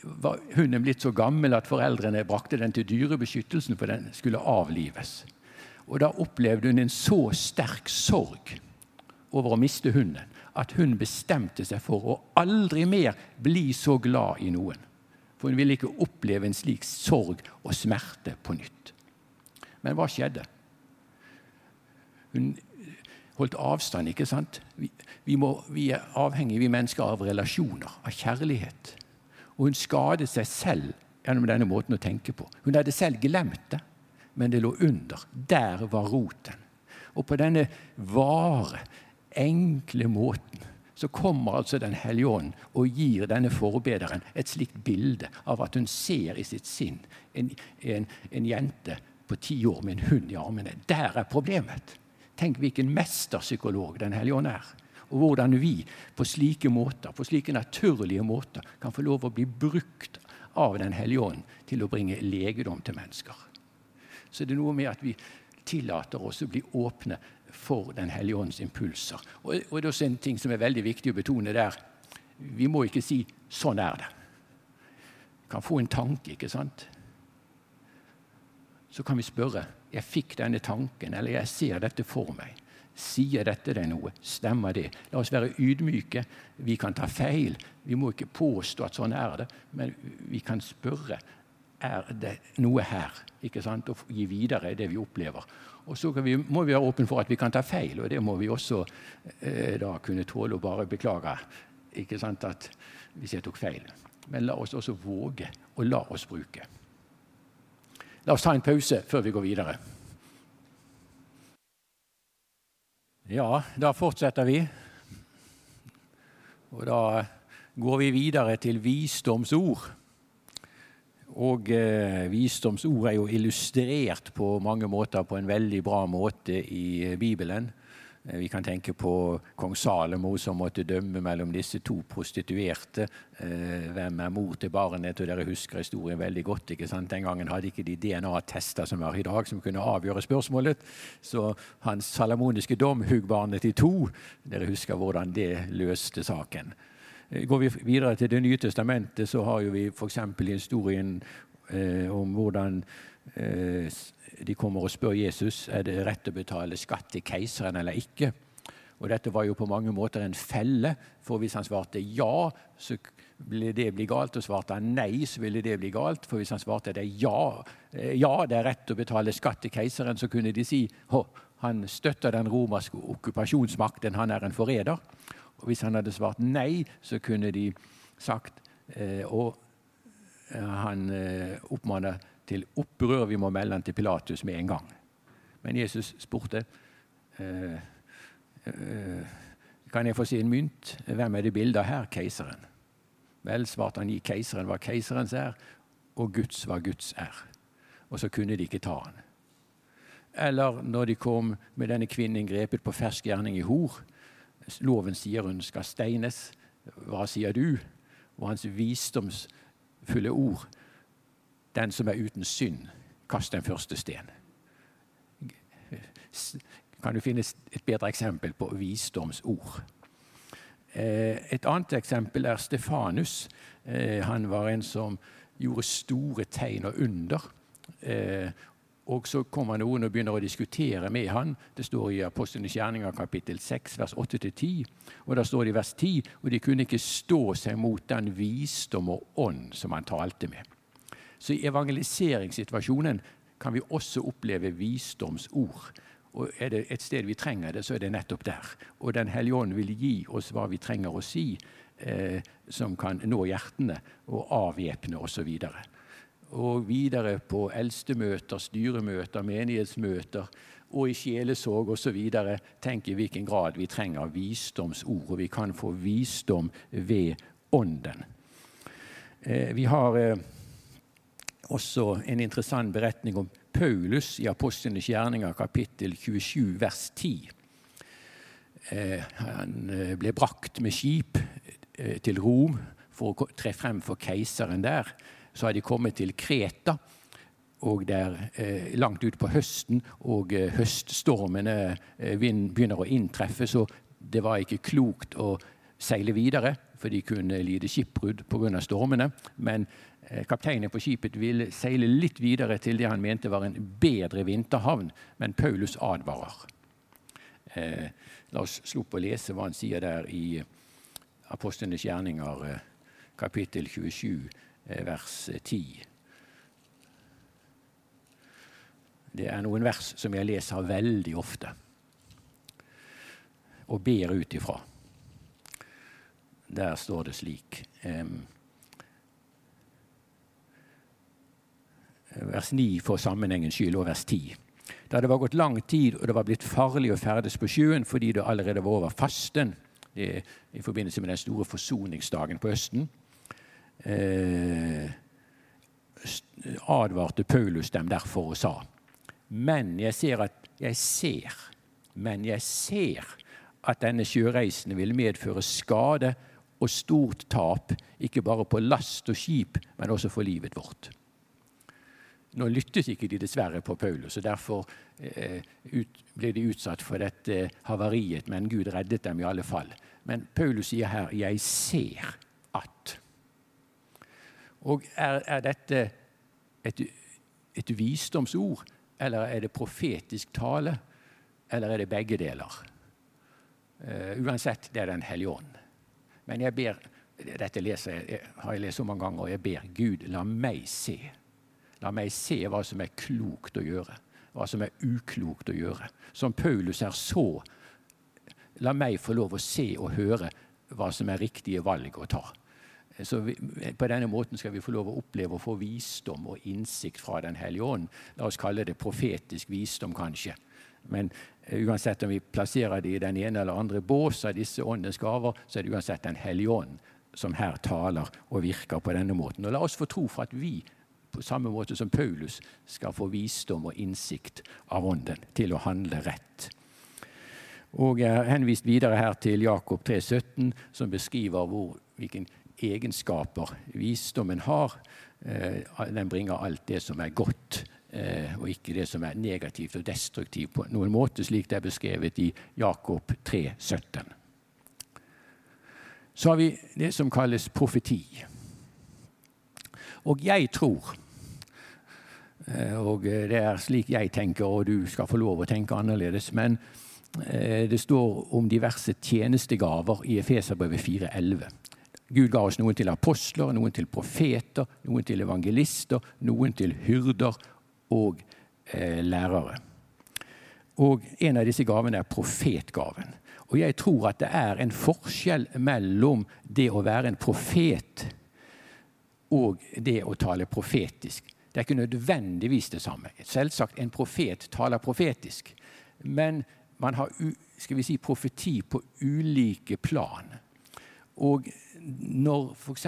var hunden blitt så gammel at foreldrene brakte den til dyrebeskyttelsen, for den skulle avlives. Og Da opplevde hun en så sterk sorg over å miste hunden at hun bestemte seg for å aldri mer bli så glad i noen. For hun ville ikke oppleve en slik sorg og smerte på nytt. Men hva skjedde? Hun holdt avstand, ikke sant? Vi, vi, må, vi er avhengige, vi mennesker, av relasjoner, av kjærlighet. Og hun skadet seg selv gjennom denne måten å tenke på. Hun hadde selv glemt det, men det lå under. Der var roten. Og på denne vare, enkle måten så kommer altså Den hellige ånd og gir denne forbederen et slikt bilde av at hun ser i sitt sinn en, en, en jente på ti år med en hund i armene. Der er problemet. Tenk hvilken mesterpsykolog Den hellige ånd er. Og hvordan vi på slike måter, på slike naturlige måter kan få lov å bli brukt av Den hellige ånd til å bringe legedom til mennesker. Så det er noe med at vi tillater oss å bli åpne for Den hellige ånds impulser. Og, og det er også en ting som er veldig viktig å betone der. Vi må ikke si 'sånn er det'. Vi kan få en tanke, ikke sant? Så kan vi spørre 'jeg fikk denne tanken', eller 'jeg ser dette for meg'. Sier dette deg noe? Stemmer det? La oss være ydmyke. Vi kan ta feil. Vi må ikke påstå at sånn er det, men vi kan spørre er det noe her. ikke sant? Og gi videre det vi opplever. Og så vi, må vi være åpne for at vi kan ta feil, og det må vi også eh, da kunne tåle å bare beklage. ikke sant, at Hvis jeg tok feil. Men la oss også våge å la oss bruke. La oss ta en pause før vi går videre. Ja, da fortsetter vi. Og da går vi videre til visdomsord. Og eh, visdomsord er jo illustrert på mange måter på en veldig bra måte i eh, Bibelen. Eh, vi kan tenke på kong Salomo som måtte dømme mellom disse to prostituerte. Eh, hvem er mor til barnet? Og dere husker historien veldig godt. ikke sant? Den gangen hadde ikke de DNA-tester som er i dag, som kunne avgjøre spørsmålet. Så hans salamoniske dom hugg barnet i to. Dere husker hvordan det løste saken. Eh, går vi videre til Det nye testamentet, så har vi f.eks. historien eh, om hvordan eh, de kommer og spør Jesus er det rett å betale skatt til keiseren eller ikke. Og Dette var jo på mange måter en felle, for hvis han svarte ja, så ville det bli galt. Og svarte han nei, så ville det bli galt. For hvis han svarte det ja, eh, ja det er rett å betale skatt til keiseren, så kunne de si han støtter den romerske okkupasjonsmakten, han er en forræder. Og hvis han hadde svart nei, så kunne de sagt eh, og eh, han eh, oppmanna til opprør. Vi må melde han til Pilatus med en gang. Men Jesus spurte eh, eh, kan jeg få se en mynt. Hvem er det bildet av her? Keiseren. Vel, svarte han, gi keiseren hva keiserens er, og Guds hva Guds er. Og så kunne de ikke ta han. Eller når de kom med denne kvinnen grepet på fersk gjerning i hor, Loven sier hun skal steines. Hva sier du? Og hans visdomsfulle ord. Den som er uten synd, kast den første sten. Kan du finne et bedre eksempel på visdomsord? Eh, et annet eksempel er Stefanus. Eh, han var en som gjorde store tegn og under. Og så kommer noen og begynner å diskutere med han. Det står i Apostlenes gjerninger kapittel 6, vers 8-10. Og da står det i vers 10 og de kunne ikke stå seg mot den visdom og ånd som han talte med. Så i evangeliseringssituasjonen kan vi også oppleve visdomsord. Og er det et sted vi trenger det, så er det nettopp der. Og Den hellige ånd vil gi oss hva vi trenger å si, eh, som kan nå hjertene og avvæpne osv og videre på eldstemøter, styremøter, menighetsmøter og i sjelesorg osv. Tenk i hvilken grad vi trenger visdomsord, og vi kan få visdom ved Ånden. Eh, vi har eh, også en interessant beretning om Paulus i Apostlenes gjerninger, kapittel 27, vers 10. Eh, han ble brakt med skip til Rom for å tre frem for keiseren der så har de kommet til Kreta. Og der eh, langt utpå høsten, og eh, høststormene eh, begynner å inntreffe, så det var ikke klokt å seile videre, for de kunne lide skipbrudd pga. stormene. Men eh, kapteinen på skipet ville seile litt videre til det han mente var en bedre vinterhavn, men Paulus advarer. Eh, la oss slå opp og lese hva han sier der i Apostlenes gjerninger, eh, kapittel 27 Eh, vers 10. Det er noen vers som jeg leser veldig ofte og ber ut ifra. Der står det slik Vers 9 for sammenhengens skyld, og vers 10. Da det var gått lang tid og det var blitt farlig å ferdes på sjøen fordi det allerede var over fasten, det i forbindelse med den store forsoningsdagen på høsten, eh, advarte Paulus dem derfor og sa Men jeg ser at jeg ser, men jeg ser at denne sjøreisen vil medføre skade og stort tap, ikke bare på last og skip, men også for livet vårt. Nå lyttet ikke de dessverre på Paulus, og derfor eh, ut, ble de utsatt for dette havariet, men Gud reddet dem i alle fall. Men Paulus sier her 'jeg ser at'. Og er, er dette et, et, visdomsord, eller er det profetisk tale? eller er det begge deler? Uh, uansett, det er Den hellige ånd. Men jeg ber dette leser jeg, har jeg lest så mange ganger, og jeg ber Gud la meg se. La meg se hva som er klokt å gjøre, hva som er uklokt å gjøre. Som Paulus er så La meg få lov å se og høre hva som er riktige valg å ta. Så vi, På denne måten skal vi få lov å oppleve å få visdom og innsikt fra Den hellige ånd. La oss kalle det profetisk visdom, kanskje. Men uh, uansett om vi plasserer det i den ene eller andre bås av disse åndens gaver, så er det uansett Den hellige ånd som her taler og virker på denne måten. Og La oss få tro for at vi, på samme måte som Paulus, skal få visdom og innsikt av Ånden til å handle rett. Og Jeg har henvist videre her til Jakob 3,17, som beskriver hvor, hvilke egenskaper visdommen har. Eh, den bringer alt det som er godt, eh, og ikke det som er negativt og destruktivt på noen måte, slik det er beskrevet i Jakob 3, 17. Så har vi det som kalles profeti. Og jeg tror eh, Og det er slik jeg tenker, og du skal få lov å tenke annerledes. Men det står om diverse tjenestegaver i Efeserbrevet 4,11. Gud ga oss noen til apostler, noen til profeter, noen til evangelister, noen til hyrder og eh, lærere. Og en av disse gavene er profetgaven. Og jeg tror at det er en forskjell mellom det å være en profet og det å tale profetisk. Det er ikke nødvendigvis det samme. Selvsagt, en profet taler profetisk. Men man har skal vi si, profeti på ulike plan. Og når f.eks.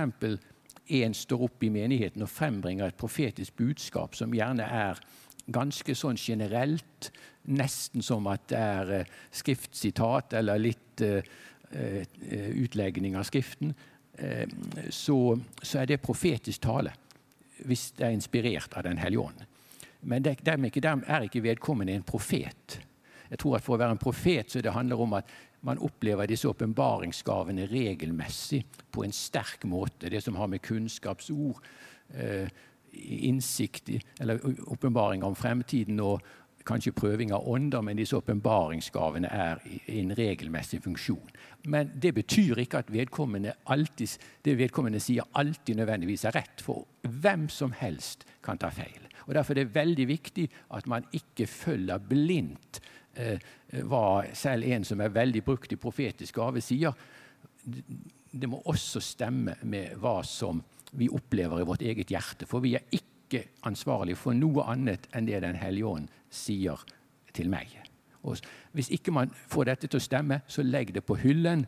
en står opp i menigheten og frembringer et profetisk budskap som gjerne er ganske sånn generelt, nesten som at det er eh, skriftsitat eller litt uh, utlegning av Skriften, så, så, er det profetisk tale. Hvis det er inspirert av Den hellige ånd. Men dermed er ikke vedkommende en profet. Jeg tror at For å være en profet så det handler om at man opplever disse åpenbaringsgavene regelmessig på en sterk måte. Det som har med kunnskapsord, innsikt eller åpenbaring om fremtiden og, kanskje prøving av ånder, men disse åpenbaringsgavene er i en regelmessig funksjon. Men det betyr ikke at vedkommende alltid, det vedkommende sier, alltid nødvendigvis er rett. For hvem som helst kan ta feil. Og Derfor er det veldig viktig at man ikke følger blindt eh, hva selv en som er veldig brukt i profetisk gave, sier. Det må også stemme med hva som vi opplever i vårt eget hjerte. For vi er ikke ansvarlige for noe annet enn det Den hellige ånd sier til meg. Og hvis ikke man får dette til å stemme, så legg det på hyllen.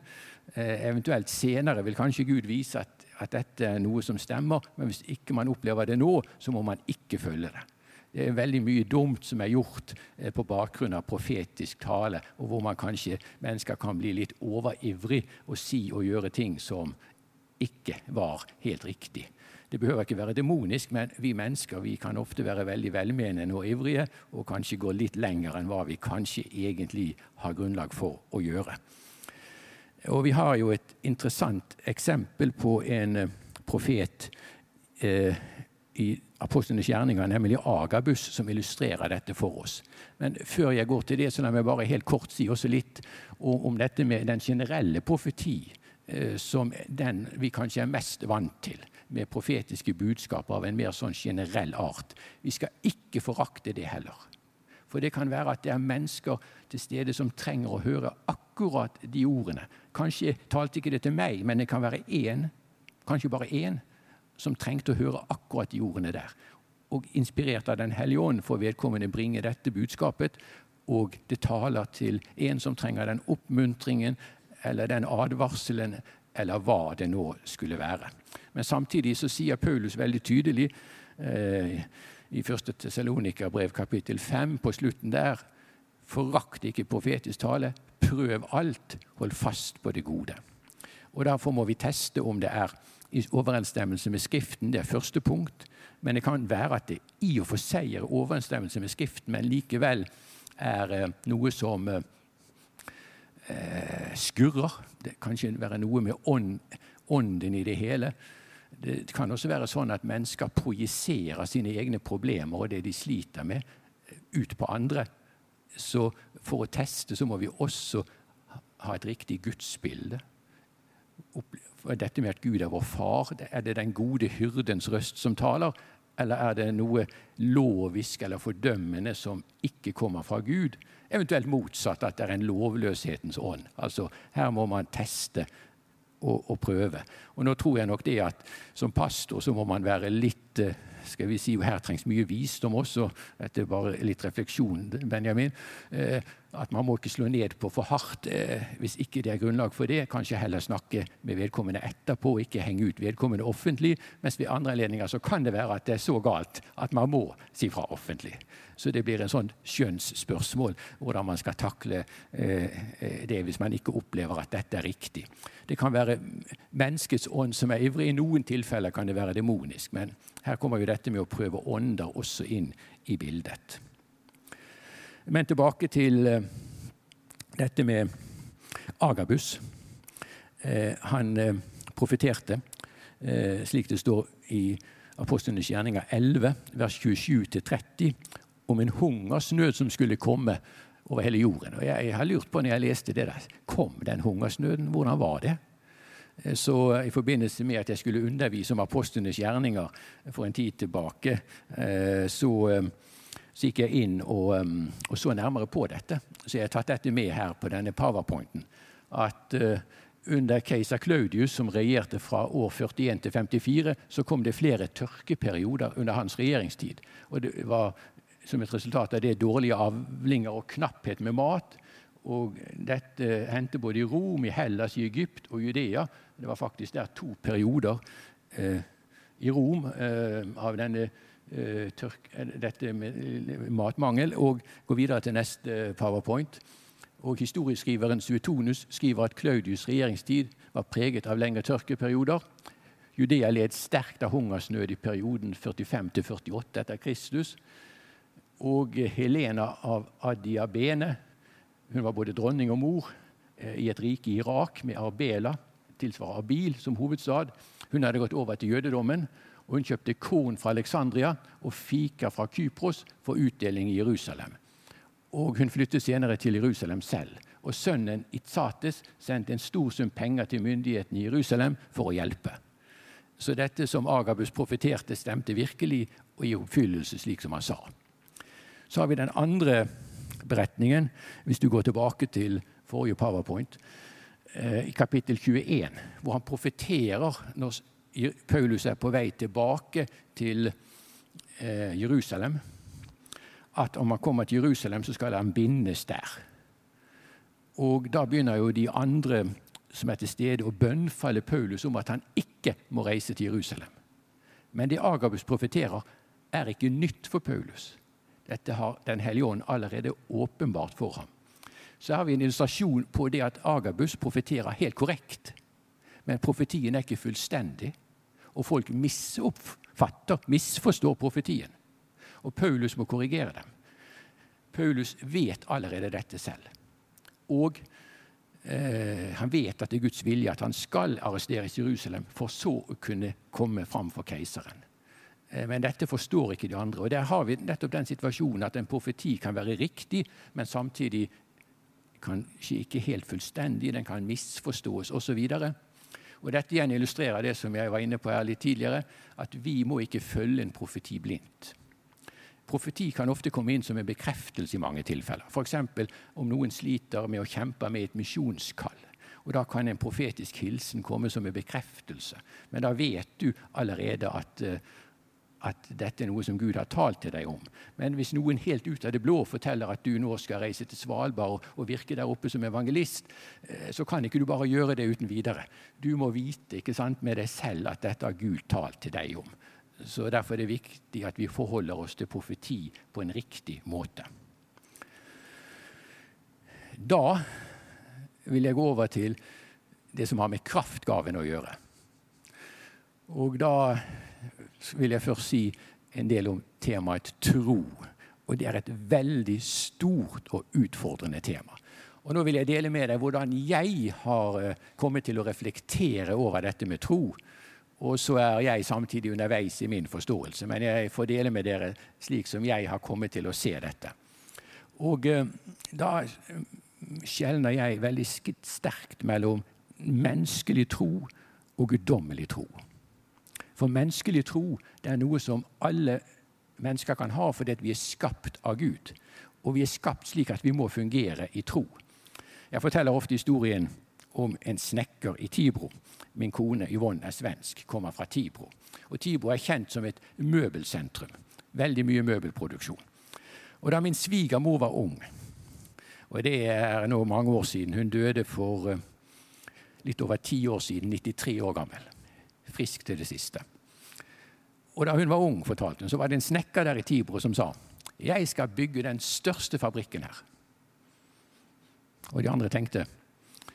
Eh, eventuelt senere vil kanskje Gud vise at, at, dette er noe som stemmer, men hvis ikke man opplever det nå, så må man ikke følge det. Det er veldig mye dumt som er gjort eh, på bakgrunn av profetisk tale, og hvor man kanskje mennesker kan bli litt overivrig og si og gjøre ting som ikke var helt riktig. Det behøver ikke være demonisk, men vi mennesker vi kan ofte være veldig velmenende og ivrige, og kanskje gå litt lenger enn hva vi kanskje egentlig har grunnlag for å gjøre. Og Vi har jo et interessant eksempel på en eh, profet eh, i Apostlenes gjerninger, nemlig Agabus, som illustrerer dette for oss. Men før jeg går til det, så la meg bare helt kort si også litt om, dette med den generelle profeti, eh, som den vi kanskje er mest vant til med profetiske budskap av en mer sånn generell art. Vi skal ikke forakte det heller. For det kan være at det er mennesker til stede som trenger å høre akkurat de ordene. Kanskje talte ikke det til meg, men det kan være én, kanskje bare én, som trengte å høre akkurat de ordene der. Og inspirert av Den hellige ånd får vedkommende bringe dette budskapet. Og det taler til en som trenger den oppmuntringen eller den advarselen eller hva det nå skulle være. Men samtidig så sier Paulus veldig tydelig eh, i 1. Tessalonika-brev kapittel 5 på slutten der Forakt ikke profetisk tale. Prøv alt. Hold fast på det gode. Og Derfor må vi teste om det er i overensstemmelse med Skriften. Det er første punkt. Men det kan være at det i og for seg er overensstemmelse med Skriften, men likevel er eh, noe som eh, eh, skurrer. Det kan ikke være noe med ånd, ånden i det hele. Det kan også være sånn at mennesker projiserer sine egne problemer og det de sliter med, ut på andre. Så for å teste så må vi også ha et riktig gudsbilde. Dette med at Gud er vår far, er det den gode hyrdens røst som taler? Eller er det noe lovisk eller fordømmende som ikke kommer fra Gud? Eventuelt motsatt, at det er en lovløshetens ånd. Altså, Her må man teste og, og prøve. Og nå tror jeg nok det at som pastor så må man være litt eh, skal vi si, Her trengs mye visdom også. Dette er bare litt refleksjon, Benjamin. Eh, at man må ikke slå ned på for hardt eh, hvis ikke det er grunnlag for det. Kanskje heller snakke med vedkommende etterpå, ikke henge ut vedkommende offentlig. Mens ved andre anledninger så kan det være at det er så galt at man må si fra offentlig. Så det blir en sånn skjønnsspørsmål hvordan man skal takle eh, det hvis man ikke opplever at dette er riktig. Det kan være menneskets ånd som er ivrig. I noen tilfeller kan det være demonisk. Men her kommer jo dette med å prøve ånder også inn i bildet. Men tilbake til eh, dette med Agabus. Eh, han eh, profeterte, slik det står i Apostlenes gjerninger 11, vers 27-30, om en hungersnød som skulle komme over hele jorden. Og jeg, har lurt på når jeg leste det der, Kom den hungersnøden? Hvordan var det? Så I forbindelse med at jeg skulle undervise om apostlenes gjerninger for en tid tilbake, så så gikk jeg inn og, um, og, så nærmere på dette. Så jeg har tatt dette med her på denne powerpointen. At uh, under keiser Claudius, som regjerte fra år 41 til 54, så kom det flere tørkeperioder under hans regjeringstid. Og det var som et resultat av det dårlige avlinger og knapphet med mat. Og dette hendte både i Rom, i Hellas, i Egypt og Judea. Det var faktisk der to perioder eh, i Rom eh, av denne tørk, eh, dette med eh, matmangel, og går videre til neste powerpoint. Og Historieskriveren Suetonus skriver at Claudius' regjeringstid var preget av lengre tørkeperioder. Judea led sterkt av hungersnød i perioden 45-48 etter Kristus. Og Helena av Adiabene hun var både dronning og mor i et rike i Irak med Arbela, tilsvarer Abil, som hovedstad. Hun hadde gått over til jødedommen og hun kjøpte korn fra Alexandria og fika fra Kypros for utdeling i Jerusalem. Og Hun flyttet senere til Jerusalem selv. Og Sønnen Itzates sendte en stor sum penger til myndighetene i Jerusalem for å hjelpe. Så dette som Agabus profeterte, stemte virkelig og i oppfyllelse, slik som han sa. Så har vi den andre beretningen, hvis du går tilbake til forrige powerpoint, eh, i kapittel 21, hvor han profeterer når Paulus er på vei tilbake til eh, Jerusalem, at om han kommer til Jerusalem, så skal han bindes der. Og Da begynner jo de andre som er til stede, å bønnfalle Paulus om at han ikke må reise til Jerusalem. Men det Agabus profeterer, er ikke nytt for Paulus. Dette har Den hellige ånd allerede åpenbart for ham. Så har vi en illustrasjon på det at Agabus profeterer helt korrekt. Men profetien er ikke fullstendig og folk misoppfatter, misforstår profetien. Og Paulus må korrigere dem. Paulus vet allerede dette selv. Og eh, han vet at det er Guds vilje at han skal arresteres i Jerusalem, for så å kunne komme fram for keiseren. Eh, men dette forstår ikke de andre. Og Der har vi nettopp den situasjonen at en profeti kan være riktig, men samtidig kanskje ikke helt fullstendig, den kan misforstås osv. Og Dette igjen illustrerer det som jeg var inne på her litt tidligere, at vi må ikke følge en profeti blindt. Profeti kan ofte komme inn som en bekreftelse i mange tilfeller. F.eks. om noen sliter med å kjempe med et misjonskall. Og Da kan en profetisk hilsen komme som en bekreftelse. Men da vet du allerede at uh, at dette er noe som Gud har talt til deg om. Men hvis noen helt ut av det blå forteller at du nå skal reise til Svalbard og virke der oppe som evangelist, eh, så kan ikke du bare gjøre det uten videre. Du må vite ikke sant, med deg selv at dette har Gud talt til deg om. Så Derfor er det viktig at vi forholder oss til profeti på en riktig måte. Da vil jeg gå over til det som har med kraftgaven å gjøre. Og da vil jeg først si en del om temaet tro. Og det er et veldig stort og utfordrende tema. Og Nå vil jeg dele med deg hvordan jeg har eh, kommet til å reflektere over dette med tro. Og så er jeg samtidig underveis i min forståelse, men jeg får dele med dere slik som jeg har kommet til å se dette. Og eh, da skjelner jeg veldig sterkt mellom menneskelig tro og guddommelig tro. For menneskelig tro det er noe som alle mennesker kan ha fordi vi er skapt av Gud. Og vi er skapt slik at vi må fungere i tro. Jeg forteller ofte historien om en snekker i Tibro. Min kone Yvonne er svensk, kommer fra Tibro. Og Tibro er kjent som et møbelsentrum. Veldig mye møbelproduksjon. Og Da min svigermor var ung, og det er nå mange år siden Hun døde for eh, litt over ti år siden, 93 år gammel. Frisk til det siste. Og Da hun var ung, fortalte hun, så var det en snekker der i Tibro som sa jeg skal bygge den største fabrikken her. Og de andre tenkte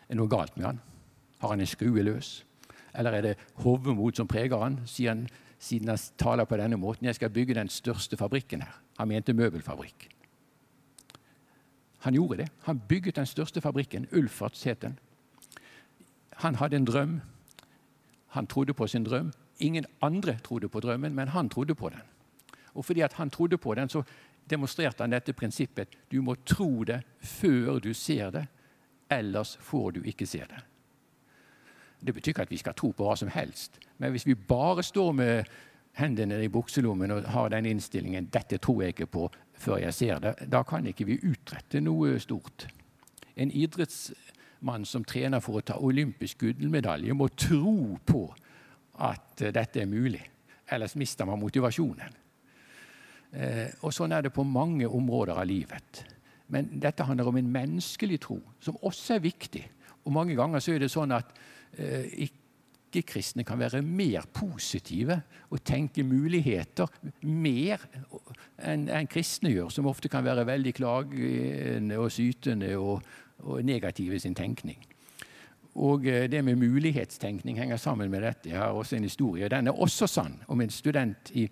er noe galt med han? Har han en skrue løs? Eller er det hovemot som preger han, han, siden han taler på denne måten? Jeg skal bygge den største fabrikken her. Han mente møbelfabrikk. Han gjorde det. Han bygget den største fabrikken, Ulfert het den. Han hadde en drøm. Han trodde på sin drøm. Ingen andre trodde på drømmen, men han trodde på den. Og fordi han trodde på den, så demonstrerte han dette prinsippet. Du må tro det før du ser det, ellers får du ikke se det. Det betyr ikke at vi skal tro på hva som helst, men hvis vi bare står med hendene i bukselommen og har den innstillingen 'dette tror jeg ikke på før jeg ser det', da kan ikke vi utrette noe stort. En idrettsmann som trener for å ta olympisk gullmedalje, må tro på at dette er mulig. Ellers mister man motivasjonen. Eh, og Sånn er det på mange områder av livet. Men dette handler om en menneskelig tro, som også er viktig. Og Mange ganger så er det sånn at eh, ikke-kristne kan være mer positive og tenke muligheter mer enn en kristne gjør, som ofte kan være veldig klagende og sytende og, og negativ i sin tenkning. Og eh, det med mulighetstenkning henger sammen med dette. Jeg har også en historie. Den er også sann om en student i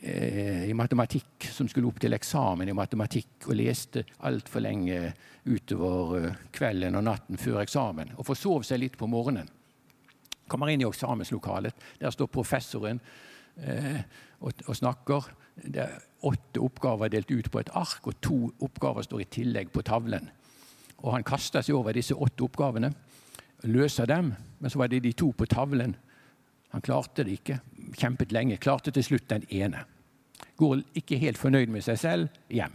Eh, i matematikk, som skulle opp til eksamen i matematikk og leste altfor lenge utover eh, kvelden og natten før eksamen. Og forsov seg litt på morgenen. Kommer inn i eksamenslokalet. Der står professoren eh, og, og, snakker. Det er åtte oppgaver delt ut på et ark, og to oppgaver står i tillegg på tavlen. Og Han kasta seg over disse åtte oppgavene, løsa dem, men så var det de to på tavlen han klarte det ikke. Kjempet lenge. Klarte til slutt den ene. Går ikke helt fornøyd med seg selv hjem.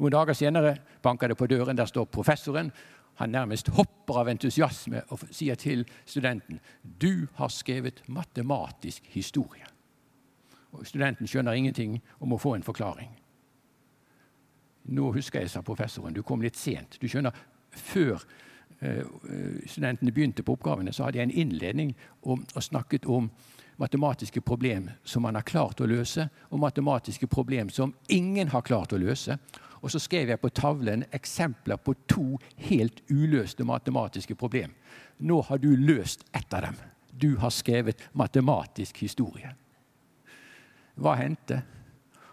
Noen dager senere banker det på døren. Der står professoren. Han nærmest hopper av entusiasme og sier til studenten du har skrevet matematisk historie. Og Studenten skjønner ingenting og må få en forklaring. Nå husker jeg, sa professoren, du kom litt sent. Du skjønner, Før Eh, studentene begynte på oppgavene, så hadde jeg en innledning og, og snakket om matematiske problem som man har klart å løse, og matematiske problem som ingen har klart å løse. Og så skrev jeg på tavlen eksempler på to helt uløste matematiske problem. Nå har du løst ett av dem. Du har skrevet matematisk historie. Hva hendte?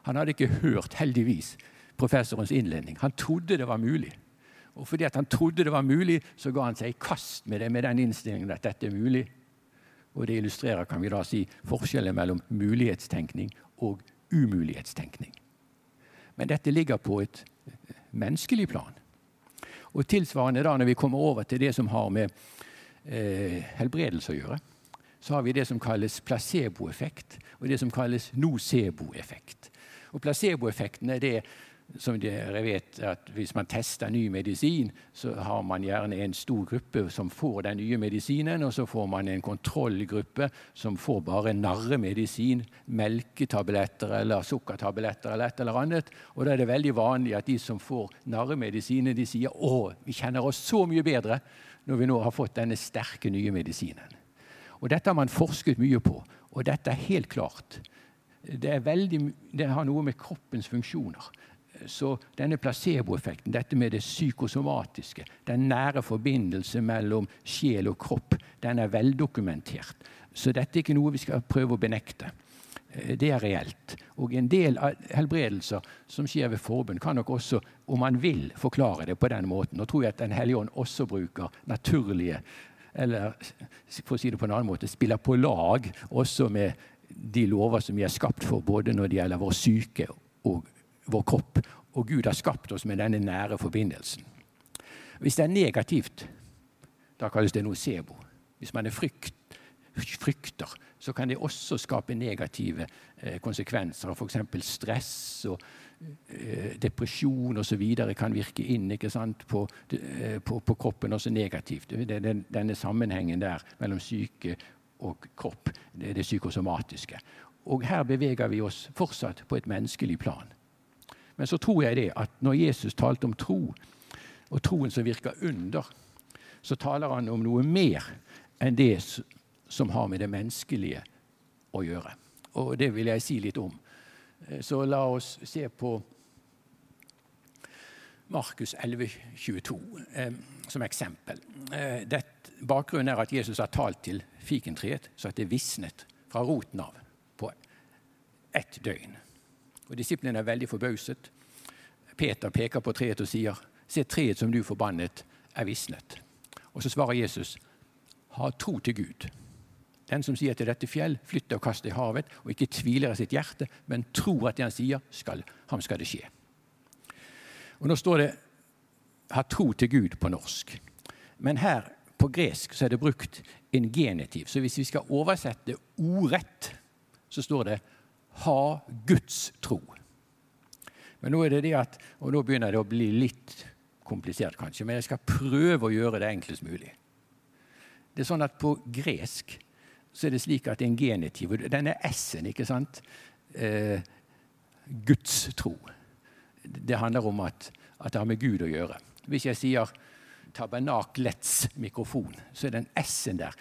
Han hadde ikke hørt, heldigvis, professorens innledning. Han trodde det var mulig. Og fordi han trodde det var mulig, så ga han seg i kast med det med den innstillingen at dette er mulig. Og det illustrerer kan vi da si, forskjellen mellom mulighetstenkning og umulighetstenkning. Men dette ligger på et menneskelig plan. Og tilsvarende da når vi kommer over til det som har med eh, helbredelse å gjøre, så har vi det som kalles placeboeffekt, og det som kalles noceboeffekt. Og Placeboeffekten er det som dere vet, at hvis man tester ny medisin, så har man gjerne en stor gruppe som får den nye medisinen, og så får man en kontrollgruppe som får bare narremedisin, melketabletter eller sukkertabletter eller et eller annet. Og da er det veldig vanlig at de som får narremedisinen, de sier 'Å, vi kjenner oss så mye bedre når vi nå har fått denne sterke, nye medisinen'. Og Dette har man forsket mye på, og dette er helt klart. Det, veldig, det har noe med kroppens funksjoner så denne placeboeffekten, dette med det psykosomatiske, den nære forbindelse mellom sjel og kropp, den er veldokumentert. Så dette er ikke noe vi skal prøve å benekte. Eh, det er reelt. Og en del av helbredelser som skjer ved forbund, kan nok også, om man vil, forklare det på den måten. Og tror jeg at Den hellige ånd også bruker naturlige Eller for å si det på en annen måte spiller på lag også med de lover som vi er skapt for, både når det gjelder vår syke og vår kropp og Gud har skapt oss med denne nære forbindelsen. Hvis det er negativt, da kalles det nocebo. Hvis man frykt, frykter, så kan det også skape negative eh, konsekvenser. F.eks. stress og eh, depresjon osv. kan virke inn på, eh, på, på, kroppen også negativt. Det er den, denne sammenhengen der mellom syke og kropp, det det psykosomatiske. Og her beveger vi oss fortsatt på et menneskelig plan. Men så tror jeg det at når Jesus talte om tro, og troen som virker under, så taler han om noe mer enn det som har med det menneskelige å gjøre. Og det vil jeg si litt om. Eh, så la oss se på Markus 11, 22 eh, som eksempel. Eh, bakgrunnen er at Jesus har talt til fikentreet så at det visnet fra roten av på ett døgn. Og Disiplene er veldig forbauset. Peter peker på treet og sier, 'Se, treet som du forbannet, er visnet.' Og så svarer Jesus, 'Ha tro til Gud.' Den som sier til dette fjell, flytt og kast i havet, og ikke tviler i sitt hjerte, men tror at det han sier, skal, ham skal det skje. Og Nå står det 'ha tro til Gud' på norsk. Men her på gresk så er det brukt en genitiv. Så hvis vi skal oversette ordrett, så står det 'ha Guds tro'. Men nå er det det at, og nå begynner det å bli litt komplisert, kanskje, men jeg skal prøve å gjøre det enklest mulig. Det er sånn at På gresk så er det slik at en genitiv Denne S-en, ikke sant? Eh, Guds tro. Det handler om at, at, det har med Gud å gjøre. Hvis jeg sier tabernaklets mikrofon, så er den S-en der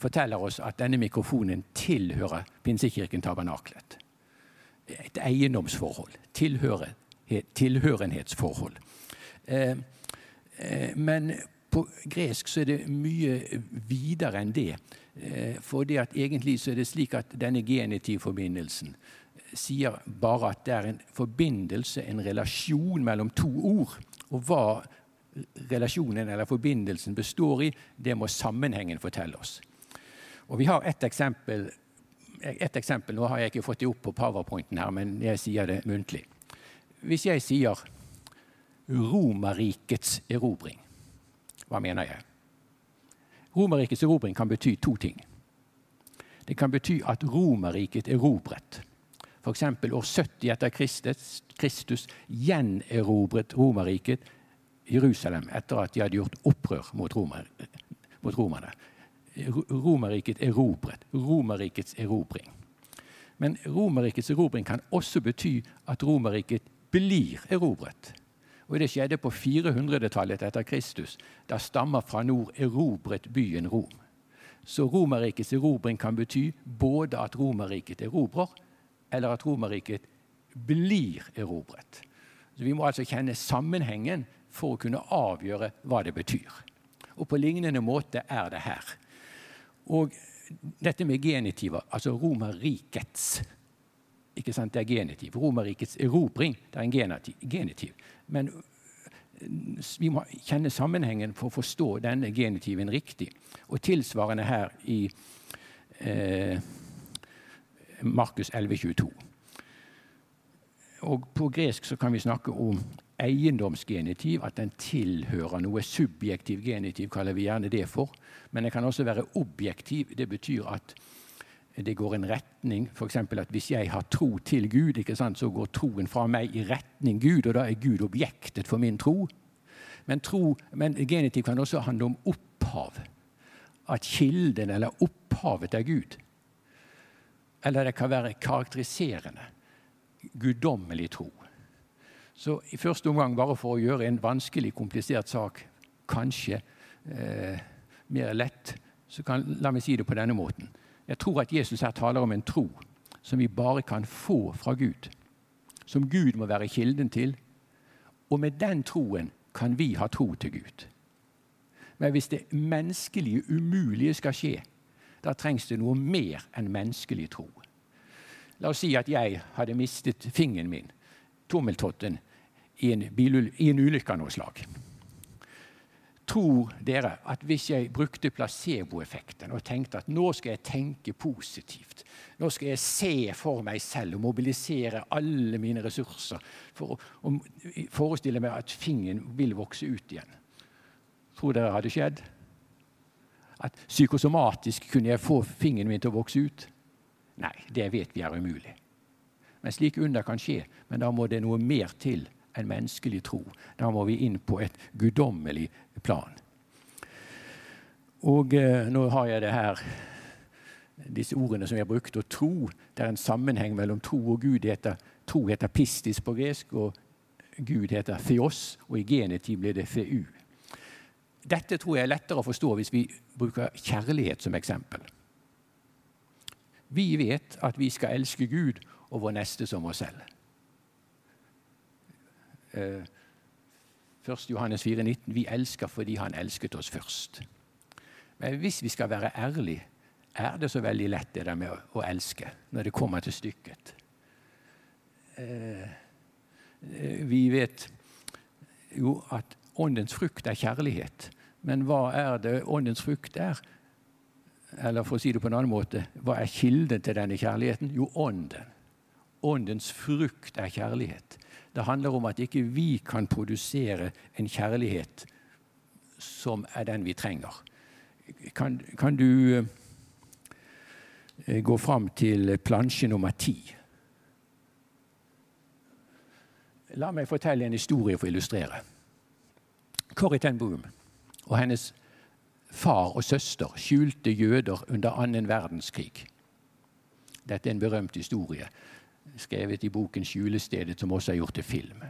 forteller oss at denne mikrofonen tilhører Pinsekirken Tabernaklet. Et eiendomsforhold. tilhørenhetsforhold. Eh, eh, men på gresk så er det mye videre enn det. Eh, for det at egentlig så er det slik at denne genitivforbindelsen sier bare at det er en forbindelse, en relasjon mellom to ord. Og hva relasjonen eller forbindelsen består i, det må sammenhengen fortelle oss. Og Vi har et eksempel. Et eksempel, Nå har jeg ikke fått det opp på powerpointen, her, men jeg sier det muntlig. Hvis jeg sier Romerrikets erobring, hva mener jeg? Romerrikets erobring kan bety to ting. Det kan bety at Romerriket erobret. F.eks. år 70 etter Kristus, Kristus gjenerobret Romerriket Jerusalem etter at de hadde gjort opprør mot, romer, mot romerne. Romerriket erobret. Romerrikets erobring. Men Romerrikets erobring kan også bety at Romerriket blir erobret. Og det skjedde på 400-tallet etter Kristus. Da stammer fra nord erobret byen Rom. Så Romerrikets erobring kan bety både at Romerriket erobrer, eller at Romerriket blir erobret. Så Vi må altså kjenne sammenhengen for å kunne avgjøre hva det betyr. Og På lignende måte er det her. Og dette med genitiver, altså Romerrikets ikke sant, Det er genitiv. Romerrikets erobring det er en genitiv. Men vi må kjenne sammenhengen for å forstå denne genitiven riktig. Og tilsvarende her i eh, Markus 11,22. Og på gresk så kan vi snakke om eiendomsgenitiv, at den tilhører noe. Subjektiv genitiv kaller vi gjerne det for. Men den kan også være objektiv. Det betyr at det går en retning. F.eks. at hvis jeg har tro til Gud, sant, så går troen fra meg i retning Gud, og da er Gud objektet for min tro. Men, tro, men genitiv kan også handle om opphav. At kilden eller opphavet er Gud. Eller det kan være karakteriserende. Guddommelig tro. Så i første omgang, bare for å gjøre en vanskelig, komplisert sak kanskje eh, mer lett, så kan, la meg si det på denne måten. Jeg tror at Jesus her taler om en tro som vi bare kan få fra Gud. Som Gud må være kilden til. Og med den troen kan vi ha tro til Gud. Men hvis det menneskelige umulige skal skje, da trengs det noe mer enn menneskelig tro. La oss si at jeg hadde mistet fingeren min, tommeltotten, i en, i en ulykke av noe slag. tror dere at hvis jeg brukte placeboeffekten og tenkte at nå skal jeg tenke positivt, nå skal jeg se for meg selv og mobilisere alle mine ressurser for å forestille meg at fingeren vil vokse ut igjen Tror dere det hadde skjedd? At psykosomatisk kunne jeg få fingeren min til å vokse ut? Nei, det vet vi er umulig. Men slike under kan skje, men da må det noe mer til en menneskelig tro. Da må vi inn på et guddommelig plan. Og eh, nå har jeg det her, disse ordene som jeg brukte. Å tro det er en sammenheng mellom tro og Gud. Heter, tro heter pistis på gresk, og Gud heter theos, og i genetid blir det feu. Dette tror jeg er lettere å forstå hvis vi bruker kjærlighet som eksempel. Vi vet at vi skal elske Gud og vår neste som oss selv. 1. Eh, Johannes 4, 19, Vi elsker fordi Han elsket oss først. Men hvis vi skal være ærlige, er det så veldig lett det der med å elske når det kommer til stykket. Eh, eh, vi vet jo at åndens frukt er kjærlighet. Men hva er det åndens frukt er? Eller for å si det på en annen måte, hva er kilden til denne kjærligheten? Jo, ånden. Åndens frukt er kjærlighet. Det handler om at ikke vi kan produsere en kjærlighet som er den vi trenger. Kan, kan du uh, gå fram til plansje nummer ti? La meg fortelle en historie for å illustrere. Corrie ten Boom og hennes far og søster skjulte jøder under annen verdenskrig. Dette er en berømt historie skrevet i boken 'Skjulestedet', som også er gjort til film.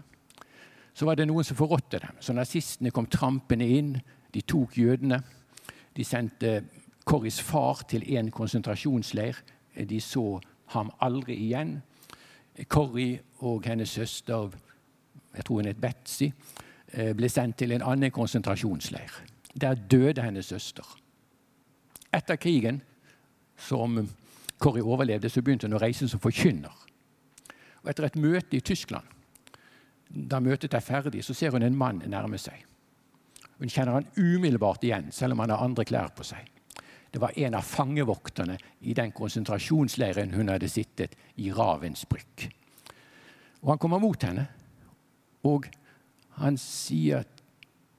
Så var det noen som forrådte dem. Så nazistene kom trampende inn. De tok jødene. De sendte Corris far til en konsentrasjonsleir. De så ham aldri igjen. Corrie og hennes søster, jeg tror hun het Betzy, eh, ble sendt til en annen konsentrasjonsleir. Der døde hennes søster. Etter krigen, som Corrie overlevde, så begynte hun å reise som forkynner. Og etter et møte i Tyskland, da møtet er ferdig, så ser hun en mann nærme seg. Hun kjenner han umiddelbart igjen, selv om han har andre klær på seg. Det var en av fangevokterne i den konsentrasjonsleiren hun hadde sittet i Ravensbrück. Og han kommer mot henne, og han sier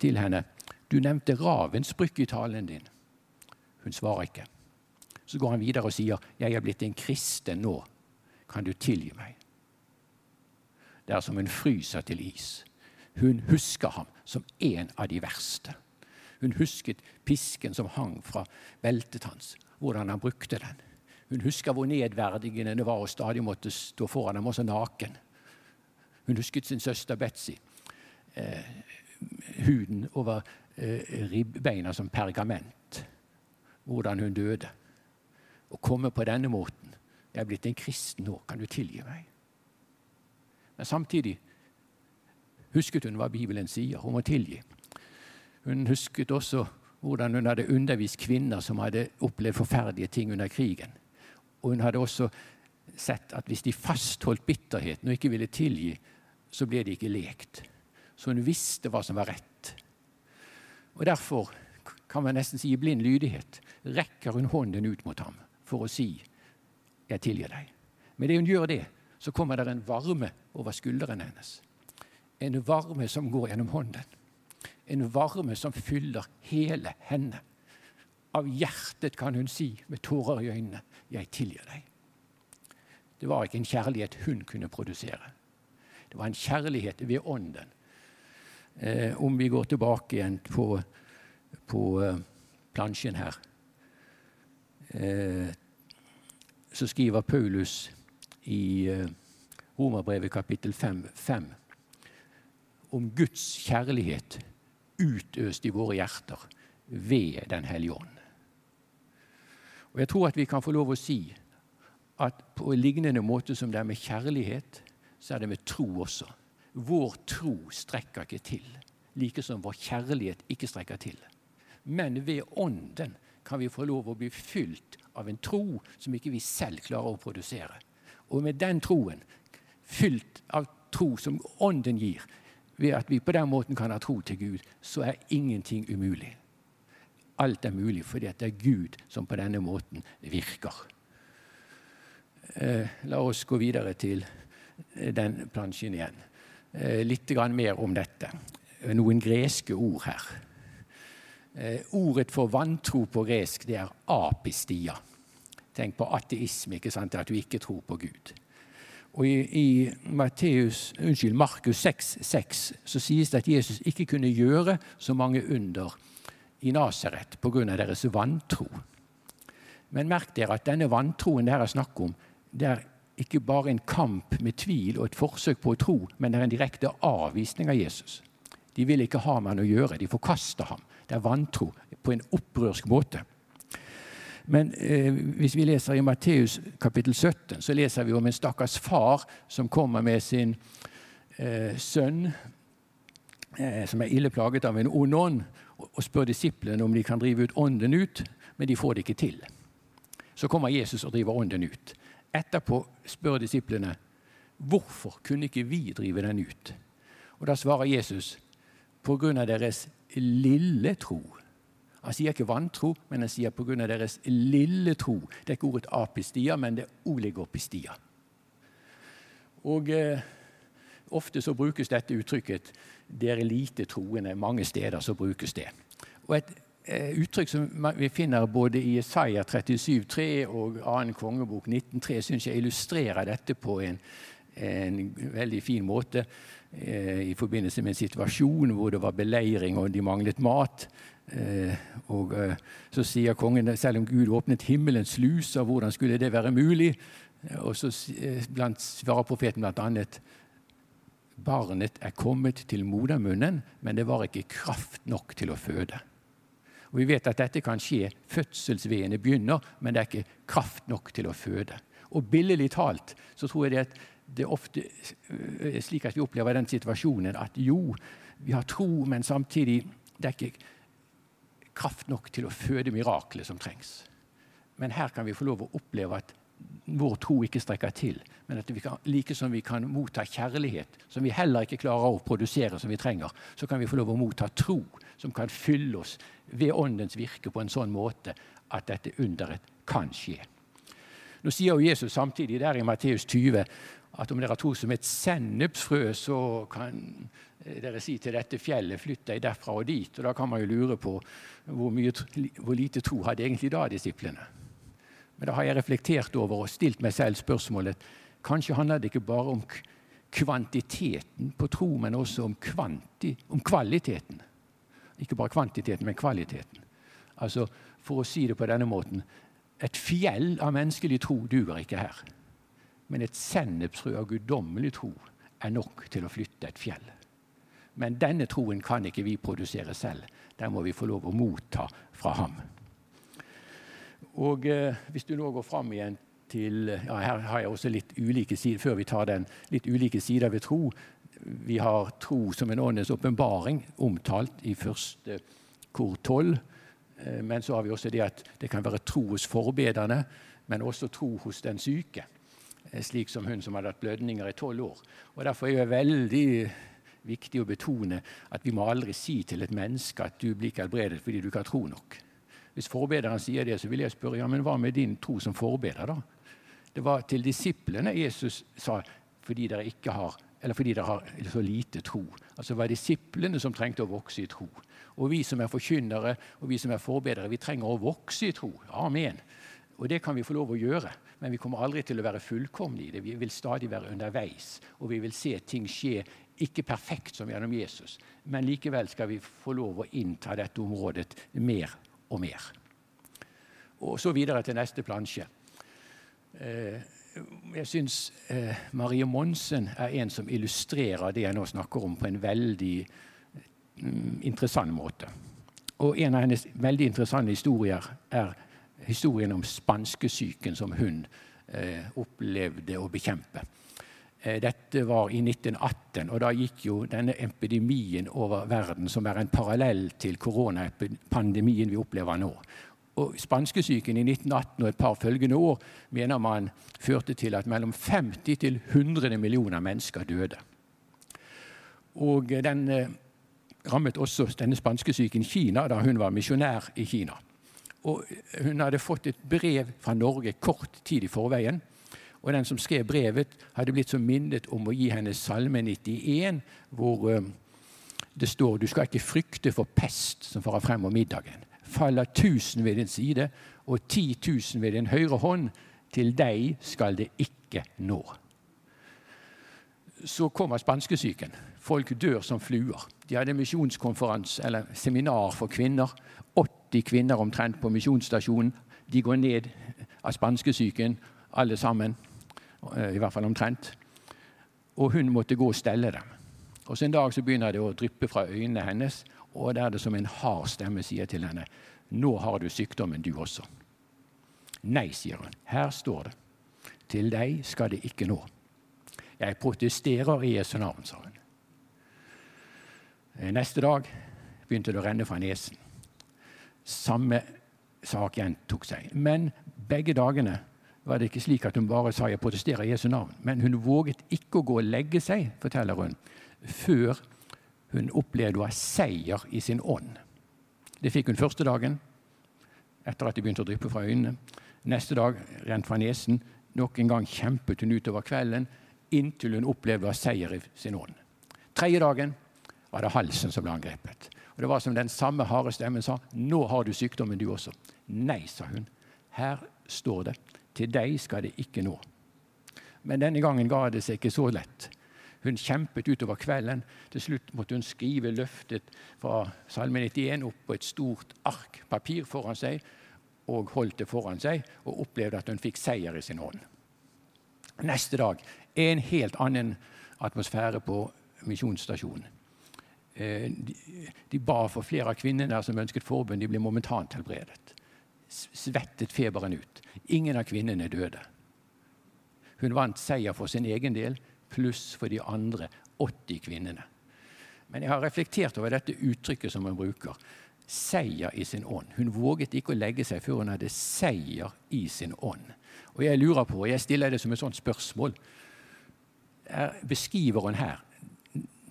til henne du nevnte Ravensbrück i talen din. Hun svarer ikke. Så går han videre og sier, 'Jeg er blitt en kristen nå. Kan du tilgi meg?' Det er som hun fryser til is. Hun husker ham som en av de verste. Hun husket pisken som hang fra beltet hans, hvordan han brukte den. Hun husker hvor nedverdigende det var å stadig måtte stå foran ham, også naken. Hun husket sin søster Betzy. Eh, huden over eh, ribbeina som pergament. Hvordan hun døde. Å komme på denne måten. Jeg er blitt en kristen nå. Kan du tilgi meg? Men samtidig husket hun hva Bibelen sier om å tilgi. Hun husket også hvordan hun hadde undervist kvinner som hadde opplevd forferdelige ting under krigen. Og hun hadde også sett at hvis de fastholdt bitterheten og ikke ville tilgi, så ble de ikke lekt. Så hun visste hva som var rett. Og Derfor kan man nesten si i blind lydighet rekker hun hånden ut mot ham for å si 'jeg tilgir deg'. Men det hun gjør det, så kommer det en varme over skulderen hennes. En varme som går gjennom hånden. En varme som fyller hele henne. Av hjertet kan hun si med tårer i øynene 'Jeg tilgir deg'. Det var ikke en kjærlighet hun kunne produsere. Det var en kjærlighet ved ånden. Eh, om vi går tilbake igjen på, på eh, plansjen her, eh, så skriver Paulus i uh, Romerbrevet kapittel 5, 5 om Guds kjærlighet utøst i våre hjerter ved Den hellige ånd. Og Jeg tror at vi kan få lov å si at på en lignende måte som det er med kjærlighet, så er det med tro også. Vår tro strekker ikke til, like som vår kjærlighet ikke strekker til. Men ved Ånden kan vi få lov å bli fylt av en tro som ikke vi selv klarer å produsere. Og med den troen, fylt av tro som Ånden gir, ved at vi på den måten kan ha tro til Gud, så er ingenting umulig. Alt er mulig fordi det er Gud som på denne måten virker. Eh, la oss gå videre til eh, den plansjen igjen. Eh, litt mer om dette. Noen greske ord her. Ordet for vantro på gresk det er apistia. Tenk på ateisme, ikke sant? at du ikke tror på Gud. Og I, i Matteus, unnskyld, Markus 6, 6 så sies det at Jesus ikke kunne gjøre så mange under i Nasaret pga. deres vantro. Men merk dere at denne vantroen det her er snakk om, det er ikke bare en kamp med tvil og et forsøk på å tro, men det er en direkte avvisning av Jesus. De vil ikke ha med han å gjøre. De forkaster ham. Det er vantro på en opprørsk måte. Men eh, hvis vi leser i Matteus kapittel 17, så leser vi om en stakkars far som kommer med sin eh, sønn, eh, som er ille plaget av en ond ånd, og spør disiplene om de kan drive ut ånden ut, men de får det ikke til. Så kommer Jesus og driver ånden ut. Etterpå spør disiplene hvorfor kunne ikke vi drive den ut. Og Da svarer Jesus på grunn av deres lille tro. Han sier ikke vantro, men han sier av deres lille tro. Det er ikke ordet apistia, men det er oligopistia. Og eh, Ofte så brukes dette uttrykket 'dere lite troende'. Mange steder så brukes det. Og Et Eh, uttrykk som vi finner både i Isaiah 37,3 og 2. kongebok 19,3, syns jeg illustrerer dette på en, en veldig fin måte eh, i forbindelse med en situasjon hvor det var beleiring og de manglet mat. Eh, og eh, Så sier kongen selv om Gud åpnet himmelens sluser, hvordan skulle det være mulig? Og så eh, blant, svarer profeten bl.a.: Barnet er kommet til modermunnen, men det var ikke kraft nok til å føde. Og Vi vet at dette kan skje. Fødselsveene begynner, men det er ikke kraft nok til å føde. Og billedlig talt så tror jeg det, at det er ofte slik at vi opplever den situasjonen at jo, vi har tro, men samtidig det er ikke kraft nok til å føde miraklet som trengs. Men her kan vi få lov å oppleve at vår tro ikke strekker til, men at vi kan, like som vi kan motta kjærlighet, som vi heller ikke klarer å produsere som vi trenger, så kan vi få lov å motta tro, som kan fylle oss ved Åndens virke på en sånn måte at dette underet kan skje. Nå sier jo Jesus samtidig der i Matteus 20 at om dere tro som et sennepsfrø, så kan dere si til dette fjellet 'flytt deg derfra og dit'. Og Da kan man jo lure på hvor, mye, hvor lite tro hadde egentlig da disiplene. Men da har jeg reflektert over og stilt meg selv spørsmålet kanskje handler det ikke bare om kvantiteten på tro, men også om, kvanti, om kvaliteten. Ikke bare kvantiteten, men kvaliteten. Altså, For å si det på denne måten et fjell av menneskelig tro duger ikke her. Men et sennepsfrø av guddommelig tro er nok til å flytte et fjell. Men denne troen kan ikke vi produsere selv. Den må vi få lov å motta fra ham. Og eh, Hvis du nå går fram igjen til ja, Her har jeg også litt ulike sider før vi tar den, litt ulike sider ved tro vi har tro som en åndens åpenbaring, omtalt i første kor 12. Eh, men så har vi også det at det kan være tro hos forbederne, men også tro hos den syke. Eh, slik som hun som hadde hatt blødninger i tolv år. Og Derfor er jeg veldig viktig å betone at vi må aldri si til et menneske at du blir ikke helbredet fordi du ikke har tro nok. Hvis forbederen sier det, så vil jeg spørre ja, men hva med din tro som forbeder. da? Det var til disiplene Jesus sa fordi dere ikke har eller fordi dere har så lite tro. Altså Det var disiplene som trengte å vokse i tro. Og vi som er forkynnere og vi som er forbedere, vi trenger å vokse i tro. Amen. Og det kan vi få lov å gjøre, men vi kommer aldri til å være fullkomne i det. Vi vil stadig være underveis, og vi vil se ting skje ikke perfekt som gjennom Jesus, men likevel skal vi få lov å innta dette området mer og mer. Og så videre til neste plansje. Eh, jeg syns eh, Marie Monsen er en som illustrerer det jeg nå snakker om, på en veldig mm, interessant måte. Og En av hennes veldig interessante historier er historien om spanskesyken som hun eh, opplevde å bekjempe. Eh, dette var i 1918, og da gikk jo denne epidemien over verden, som er en parallell til koronapandemien vi opplever nå. Og Spanskesyken i 1918 og et par følgende år mener man førte til at mellom 50 til 100 millioner mennesker døde. Og den eh, rammet også denne spanskesyken Kina da hun var misjonær i Kina. Og hun hadde fått et brev fra Norge kort tid i forveien. Og den som skrev brevet, hadde blitt så minnet om å gi henne Salme 91, hvor eh, det står du skal ikke frykte for pest som farer frem om middagen. Faller tusen ved din side og ti tusen ved din høyre hånd, til deg skal det ikke nå. Så kommer spanskesyken. Folk dør som fluer. De hadde misjonskonferanse, eller seminar for kvinner. 80 kvinner omtrent på misjonsstasjonen. De går ned av spanskesyken, alle sammen. I hvert fall omtrent. Og hun måtte gå og stelle dem. Og så En dag så begynner det å dryppe fra øynene hennes, og det er det som en hard stemme sier til henne. Nå har du sykdommen, du også. Nei, sier hun. Her står det. Til deg skal det ikke nå. Jeg protesterer i Jesu navn, sa hun. Neste dag begynte det å renne fra nesen. Samme sak gjentok seg. Men begge dagene var det ikke slik at hun bare sa 'jeg protesterer i Jesu navn'. Men hun våget ikke å gå og legge seg, forteller hun, før hun opplevde å ha seier i sin ånd. Det fikk hun første dagen, etter at det begynte å dryppe fra øynene. Neste dag rent fra nesen. Nok en gang kjempet hun utover kvelden inntil hun opplevde å ha seier i sin ånd. Tredje dagen var det halsen som ble angrepet. Og Det var som den samme harde stemmen sa. 'Nå har du sykdommen, du også.' Nei, sa hun. Her står det. Til deg skal det ikke nå. Men denne gangen ga det seg ikke så lett. Hun kjempet utover kvelden. Til slutt måtte hun skrive løftet fra Salme 91 opp på et stort ark papir foran seg og holdt det foran seg og opplevde at hun fikk seier i sin hånd. Neste dag en helt annen atmosfære på misjonsstasjonen. Eh, de ba for flere av kvinnene som ønsket forbund. De ble momentant helbredet. Svettet feberen ut. Ingen av kvinnene døde. Hun vant seier for sin egen del, pluss for de andre 80 kvinnene. Men jeg har reflektert over dette uttrykket som hun bruker. Seier i sin ånd. Hun våget ikke å legge seg før hun hadde seier i sin ånd. Og jeg lurer på, og jeg stiller det som et sånt spørsmål Beskriver hun her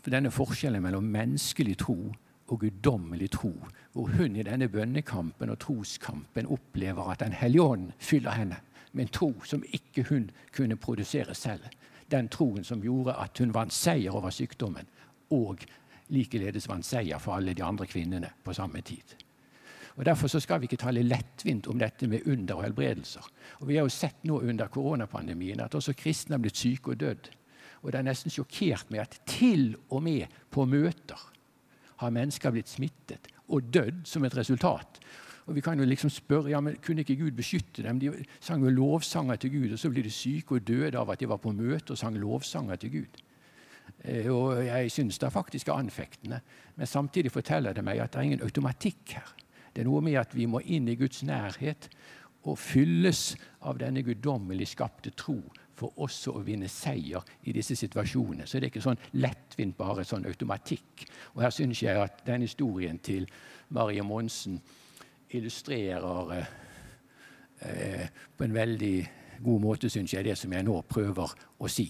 denne forskjellen mellom menneskelig tro og guddommelig tro, hvor hun i denne bønnekampen og troskampen opplever at Den hellige ånd fyller henne med en tro som ikke hun kunne produsere selv. Den troen som gjorde at hun vant seier over sykdommen, og likeledes vant seier for alle de andre kvinnene på samme tid. Og Derfor så skal vi ikke tale lettvint om dette med under og helbredelser. Og Vi har jo sett nå under koronapandemien at også kristne har blitt syke og dødd. Og det er nesten sjokkert med at til og med på møter har mennesker blitt smittet og dødd som et resultat. Og Vi kan jo liksom spørre ja, men kunne ikke Gud beskytte dem. De sang jo lovsanger til Gud, og så blir de syke og døde av at de var på møte og sang lovsanger til Gud. Eh, og Jeg syns det faktisk er anfektende, men samtidig forteller det meg at det er ingen automatikk her. Det er noe med at vi må inn i Guds nærhet og fylles av denne guddommelig skapte tro for også å vinne seier i disse situasjonene. Så det er ikke sånn lettvint, bare sånn automatikk. Og her syns jeg at den historien til Marie Monsen illustrerer eh, på en veldig god måte, syns jeg, det som jeg nå prøver å si.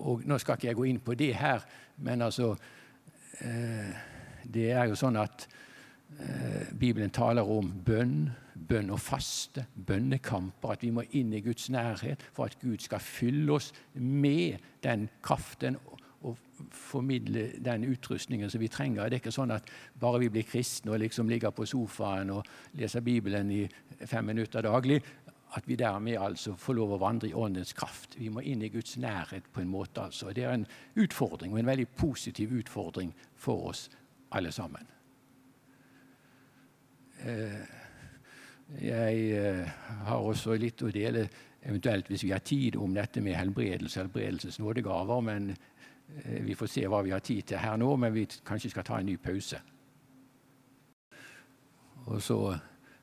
Og Nå skal ikke jeg gå inn på det her, men altså eh, Det er jo sånn at eh, Bibelen taler om bønn bønn og faste, bønnekamper, at vi må inn i Guds nærhet for at Gud skal fylle oss med den kraften og formidle den utrustningen som vi trenger. Det er ikke sånn at bare vi blir kristne og liksom ligger på sofaen og leser Bibelen i fem minutter daglig, at vi dermed altså får lov å vandre i åndens kraft. Vi må inn i Guds nærhet på en måte. altså. Det er en utfordring, og en veldig positiv utfordring for oss alle sammen. Eh, jeg eh, har også litt å dele, eventuelt hvis vi har tid, om dette med helbredelse, helbredelses nådegaver. Men eh, vi får se hva vi har tid til her nå, men vi kanskje skal ta en ny pause. Og så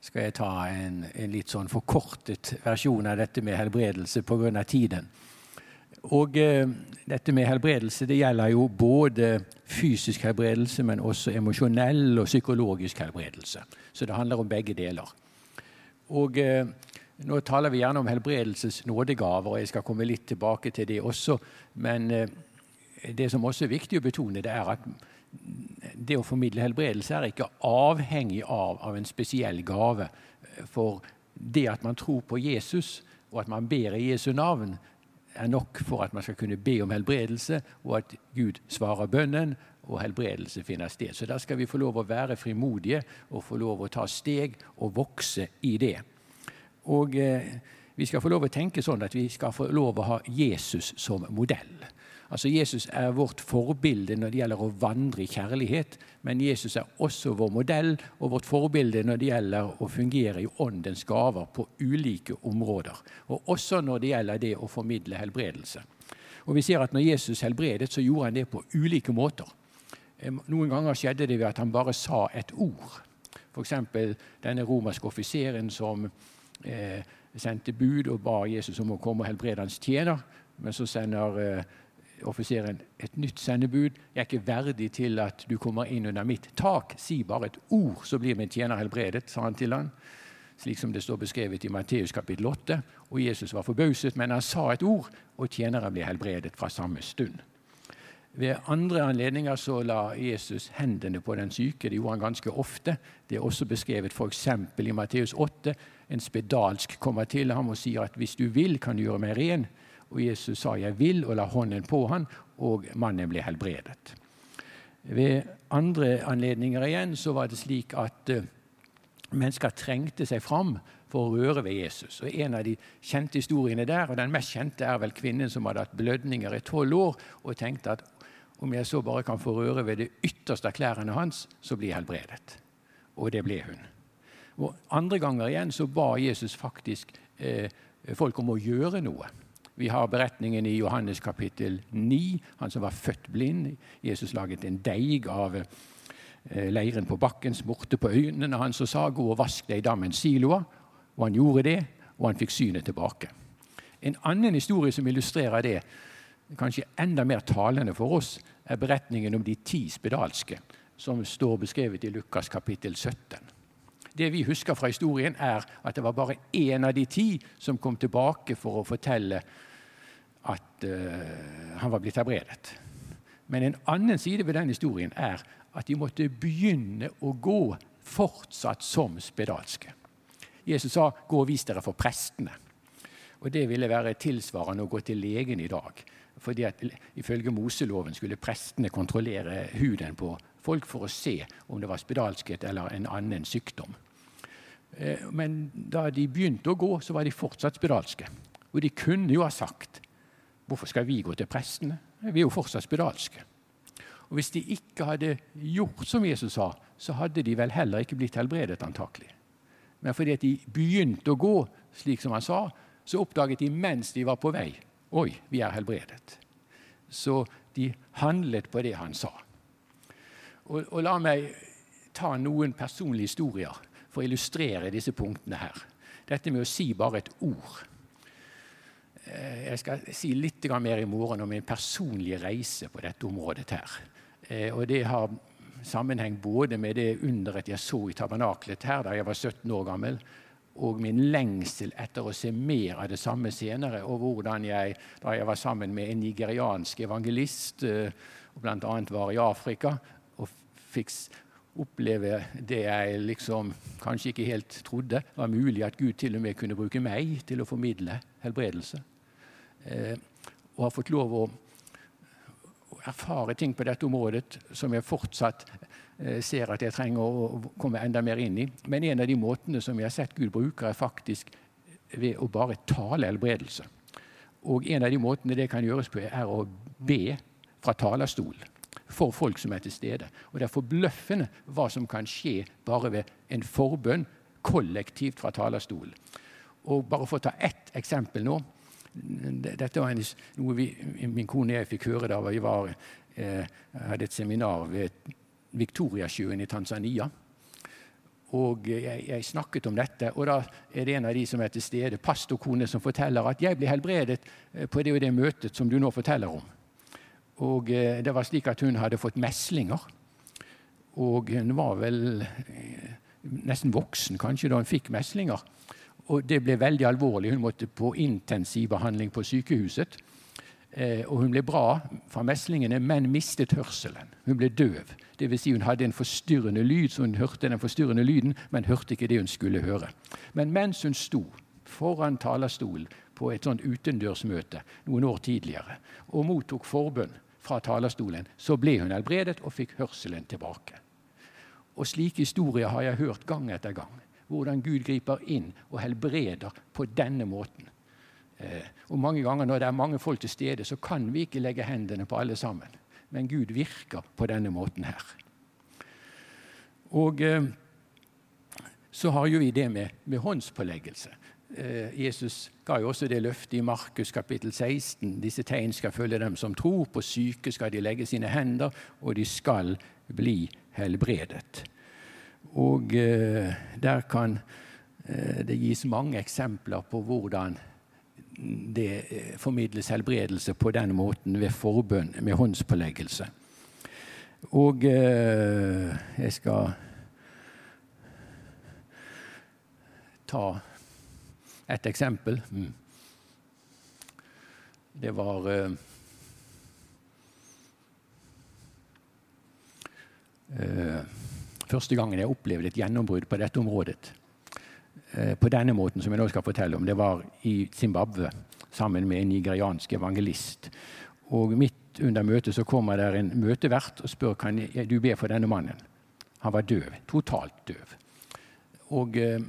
skal jeg ta en, en litt sånn forkortet versjon av dette med helbredelse pga. tiden. Og eh, dette med helbredelse det gjelder jo både fysisk helbredelse, men også emosjonell og psykologisk helbredelse. Så det handler om begge deler. Og eh, Nå taler vi gjerne om helbredelses nådegaver, og jeg skal komme litt tilbake til det også. Men eh, det som også er viktig å betone, det er at det å formidle helbredelse er ikke avhengig av, av en spesiell gave. For det at man tror på Jesus, og at man ber i Jesu navn, er nok for at man skal kunne be om helbredelse, og at Gud svarer bønnen, og helbredelse finner sted. Så der skal vi få lov å være frimodige og få lov å ta steg og vokse i det. Og eh, vi skal få lov å tenke sånn at vi skal få lov å ha Jesus som modell. Altså Jesus er vårt forbilde når det gjelder å vandre i kjærlighet, men Jesus er også vår modell og vårt forbilde når det gjelder å fungere i åndens gaver på ulike områder. Og også når det gjelder det å formidle helbredelse. Og vi ser at Når Jesus helbredet, så gjorde han det på ulike måter. Noen ganger skjedde det ved at han bare sa et ord. F.eks. denne romerske offiseren som eh, sendte bud og ba Jesus om å komme og helbrede hans tjener. Men så sender eh, offiseren et nytt sendebud. 'Jeg er ikke verdig til at du kommer inn under mitt tak.' 'Si bare et ord, så blir min tjener helbredet', sa han til han. Slik som det står beskrevet i Matteus kapittel 8. Og Jesus var forbauset, men han sa et ord, og tjeneren ble helbredet fra samme stund. Ved andre anledninger så la Jesus hendene på den syke. Det gjorde han ganske ofte. Det er også beskrevet f.eks. i Matteus 8. En spedalsk kommer til ham og sier at 'hvis du vil, kan du gjøre meg ren'. Og Jesus sa 'jeg vil', og la hånden på han, og mannen ble helbredet. Ved andre anledninger igjen så var det slik at uh, mennesker trengte seg fram for å røre ved Jesus. Og En av de kjente historiene der, og den mest kjente, er vel kvinnen som hadde hatt blødninger i tolv år og tenkte at om jeg så bare kan få røre ved det ytterste av klærne hans, så blir jeg helbredet. Og det ble hun. Og Andre ganger igjen så ba Jesus faktisk eh, folk om å gjøre noe. Vi har beretningen i Johannes kapittel 9, han som var født blind. Jesus laget en deig av eh, leiren på bakken, smurte på øynene hans og sa 'gå og vask deg i dammens siloer'. Og han gjorde det, og han fikk synet tilbake. En annen historie som illustrerer det, kanskje enda mer talende for oss, er beretningen om de ti spedalske, som står beskrevet i Lukas kapittel 17. Det vi husker fra historien, er at det var bare én av de ti som kom tilbake for å fortelle at uh, han var blitt helbredet. Men en annen side ved den historien er at de måtte begynne å gå fortsatt som spedalske. Jesus sa 'gå og vis dere for prestene'. Og Det ville være tilsvarende å gå til legen i dag. Fordi at Ifølge Moseloven skulle prestene kontrollere huden på folk for å se om det var spedalskhet eller en annen sykdom. Eh, men da de begynte å gå, så var de fortsatt spedalske. Og de kunne jo ha sagt Hvorfor skal vi gå til prestene? Vi er jo fortsatt spedalske. Og Hvis de ikke hadde gjort som Jesus sa, så hadde de vel heller ikke blitt helbredet, antakelig. Men fordi at de begynte å gå slik som han sa, så oppdaget de mens de var på vei Oi, vi er helbredet. Så de handlet på det han sa. Og, og La meg ta noen personlige historier for å illustrere disse punktene her. Dette med å si bare et ord. Eh, jeg skal si litt mer i morgen om min personlige reise på dette området. her. Eh, og Det har sammenheng både med det underet jeg så i tabernaklet her da jeg var 17 år gammel, og min lengsel etter å se mer av det samme senere, og hvordan jeg, da jeg var sammen med en nigeriansk evangelist, eh, og bl.a. var i Afrika, og fikk oppleve det jeg liksom kanskje ikke helt trodde var mulig, at Gud til og med kunne bruke meg til å formidle helbredelse. Eh, og har fått lov å erfare ting på dette området som jeg fortsatt eh, ser at jeg trenger å komme enda mer inn i. Men en av de måtene som jeg har sett Gud bruker, er faktisk ved å bare tale helbredelse. Og en av de måtene det kan gjøres på, er å be fra talerstolen for folk som er til stede. Og Det er forbløffende hva som kan skje bare ved en forbønn kollektivt fra talerstolen. Og Bare for å ta ett eksempel nå dette var en, noe vi, min kone og jeg fikk høre da vi var, eh, hadde et seminar ved Viktoriasjøen i Tanzania. Og jeg, jeg, snakket om dette, og da er det en av de som er til stede, pastorkone, som forteller at 'jeg ble helbredet eh, på det og det møtet som du nå forteller om'. Og eh, det var slik at hun hadde fått meslinger. Og hun var vel eh, nesten voksen kanskje da hun fikk meslinger og det ble veldig alvorlig. Hun måtte på intensivbehandling på sykehuset. Eh, og hun ble bra fra meslingene, men mistet hørselen. Hun ble døv. Dvs. Si hun hadde en forstyrrende lyd, så hun hørte den forstyrrende lyden, men hørte ikke det hun skulle høre. Men mens hun sto foran talerstolen på et sånt utendørsmøte noen år tidligere og mottok forbønn fra talerstolen, så ble hun helbredet og fikk hørselen tilbake. Og slike historier har jeg hørt gang etter gang. Hvordan Gud griper inn og helbreder på denne måten. Eh, og mange ganger når det er mange folk til stede, så kan vi ikke legge hendene på alle sammen. Men Gud virker på denne måten her. Og eh, så har jo vi det med, med håndspåleggelse. Eh, Jesus ga jo også det løftet i Markus kapittel 16. Disse tegn skal følge dem som tror. På syke skal de legge sine hender, og de skal bli helbredet. Og eh, der kan eh, det gis mange eksempler på hvordan det eh, formidles helbredelse på den måten ved forbønn med håndspåleggelse. Og jeg skal ta et eksempel. Mm. Det var eh, første gangen jeg opplevde et gjennombrudd på dette området. Eh, på denne måten som jeg nå skal fortelle om. Det var i Zimbabwe sammen med en nigeriansk evangelist. Og Midt under møtet så kommer der en møtevert og spør kan du be for denne mannen. Han var døv. Totalt døv. Og eh,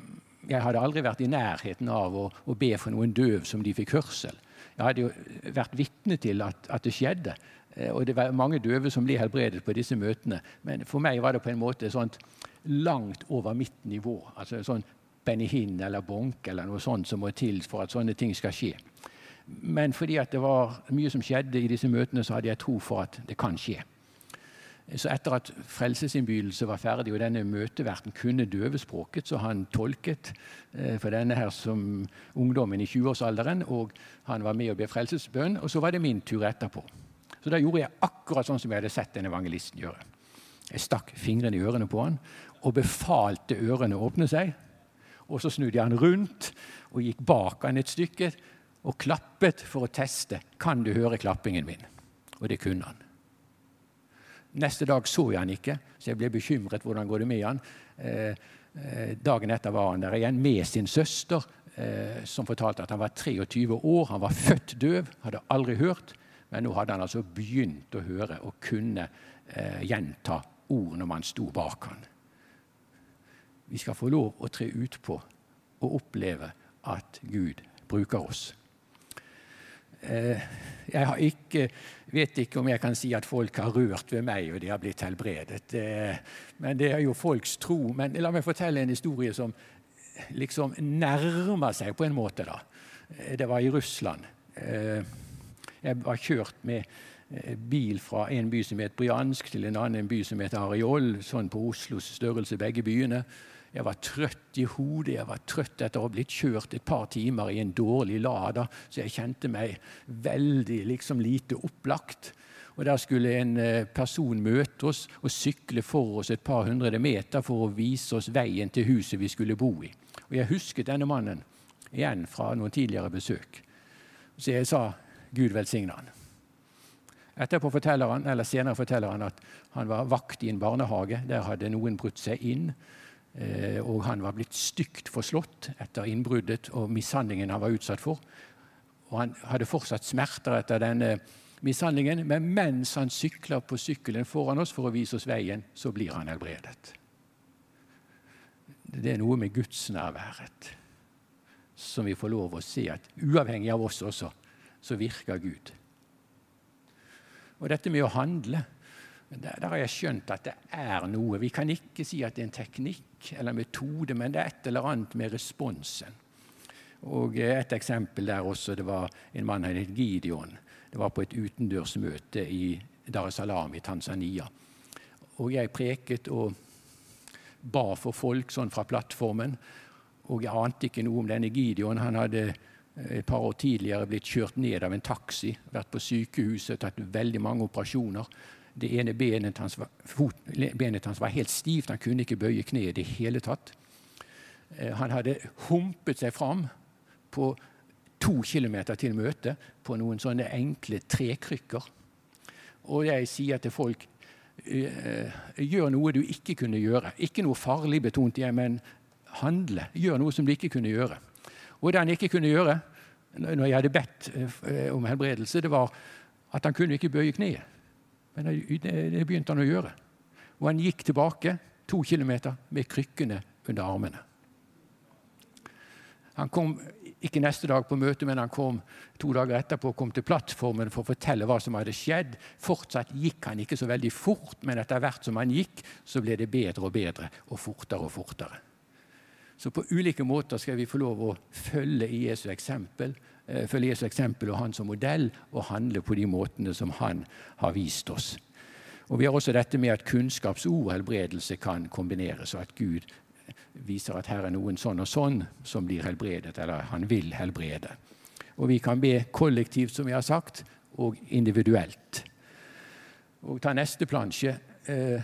jeg hadde aldri vært i nærheten av å, å, be for noen døv som de fikk hørsel. Jeg hadde jo vært vitne til at, at, det skjedde. Eh, og det var mange døve som ble helbredet på disse møtene. Men for meg var det på en måte sånt langt over mitt nivå. Altså sånn Benny eller Bonk eller noe sånt som må til for at sånne ting skal skje. Men fordi at det var mye som skjedde i disse møtene, så hadde jeg tro for at det kan skje. Så etter at frelsesinnbydelse var ferdig, og denne møteverten kunne døvespråket, så han tolket eh, for denne her som ungdommen i 20-årsalderen, og han var med og ble frelsesbønn. Og så var det min tur etterpå. Så da gjorde jeg akkurat sånn som jeg hadde sett en evangelisten gjøre. Jeg stakk fingrene i ørene på han og befalte ørene å åpne seg. Og så snudde jeg han rundt og gikk bak han et stykke og klappet for å teste. Kan du høre klappingen min? Og det kunne han. Neste dag så jeg han ikke, så jeg ble bekymret. Hvordan går det med han? Eh, eh, dagen etter var han der igjen med sin søster, eh, som fortalte at han var 23 år. Han var født døv, hadde aldri hørt, men nå hadde han altså begynt å høre og kunne eh, gjenta ord når man sto bak han vi skal få lov å tre utpå og oppleve at Gud bruker oss. Eh, jeg ikke, vet ikke om jeg kan si at folk har rørt ved meg, og de har blitt helbredet. Eh, men det er jo folks tro. Men la meg fortelle en historie som liksom nærmer seg på en måte. da. Eh, det var i Russland. Jeg var kjørt med bil fra en by som het Bryansk, til en annen by som het Ariol, sånn på Oslos størrelse, begge byene. Jeg var trøtt i hodet, jeg var trøtt etter å ha blitt kjørt et par timer i en dårlig Lada, så jeg kjente meg veldig liksom lite opplagt. Og Der skulle en eh, person møte oss og sykle for oss et par hundre meter for å vise oss veien til huset vi skulle bo i. Og Jeg husket denne mannen igjen fra noen tidligere besøk. Så jeg sa Gud velsigne han. Etterpå forteller han, eller Senere forteller han at han var vakt i en barnehage. Der hadde noen brutt seg inn Eh, og han var blitt stygt forslått etter innbruddet og mishandlingen han var utsatt for. Og han hadde fortsatt smerter etter denne mishandlingen, men mens han sykler på sykkelen foran oss for å vise oss veien, så blir han helbredet. Det er noe med gudsnærværet som vi får lov å se at uavhengig av oss også, så virker Gud. Og dette med å handle der, der, har jeg skjønt at det er noe. Vi kan ikke si at det er en teknikk eller metode, men det er et eller annet med responsen. Og Et eksempel der også, det var en mann som het Gideon. Det var på et utendørsmøte i Dar es Salaam i Tanzania. Og jeg preket og ba for folk sånn fra plattformen. Og jeg ante ikke noe om denne Gideon. Han hadde et par år tidligere blitt kjørt ned av en taxi, vært på sykehuset, tatt veldig mange operasjoner. Det ene benet hans, var, fot, benet hans var helt stivt, han kunne ikke bøye kneet i det hele tatt. Eh, han hadde humpet seg fram på to kilometer til møtet på noen sånne enkle trekrykker. Og jeg sier til folk eh, gjør noe du ikke kunne gjøre. Ikke noe farlig betont, men handle. Gjør noe som du ikke kunne gjøre. Og det han ikke kunne gjøre når jeg hadde bedt eh, om helbredelse, det var at han kunne ikke bøye kneet. Men det begynte han å gjøre. Og han gikk tilbake to kilometer med krykkene under armene. Han kom ikke neste dag på møte, men han kom to dager etterpå kom til plattformen for å fortelle hva som hadde skjedd. Fortsatt gikk han ikke så veldig fort, men etter hvert som han gikk, så ble det bedre og bedre og fortere og fortere. Så på ulike måter skal vi få lov å følge Jesu eksempel, eh, følge Jesu eksempel og han som modell, og handle på de måtene som han har vist oss. Og Vi har også dette med at kunnskapsord og helbredelse kan kombineres, og at Gud viser at her er noen sånn og sånn som blir helbredet, eller han vil helbrede. Og vi kan be kollektivt, som vi har sagt, og individuelt. Og ta neste plansje. Eh,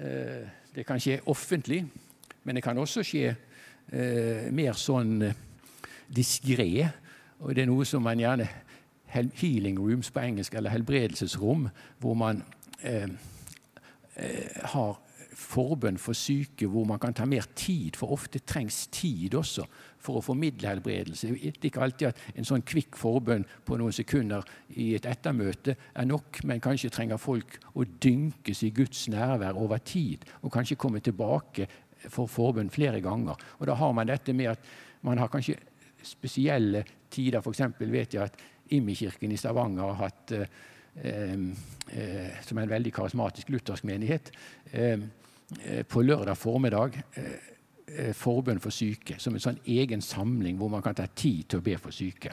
eh, det kan skje offentlig, men det kan også skje eh, mer sånn diskré. Og det er noe som man gjerne Healing rooms på engelsk, eller helbredelsesrom, hvor man eh, har forbønn for syke hvor man kan ta mer tid, for ofte trengs tid også for å formidle helbredelse. Det er ikke alltid at en sånn kvikk forbønn på noen sekunder i et ettermøte er nok, men kanskje trenger folk å dynkes i Guds nærvær over tid, og kanskje komme tilbake for forbund flere ganger. Og Da har man dette med at man har kanskje spesielle tider. F.eks. vet jeg at Imi-kirken i Stavanger har hatt eh, eh, som er en veldig karismatisk luthersk menighet, eh, Eh, på lørdag formiddag eh, eh, forbønn for syke, som en sånn egen samling hvor man kan ta tid til å be for syke.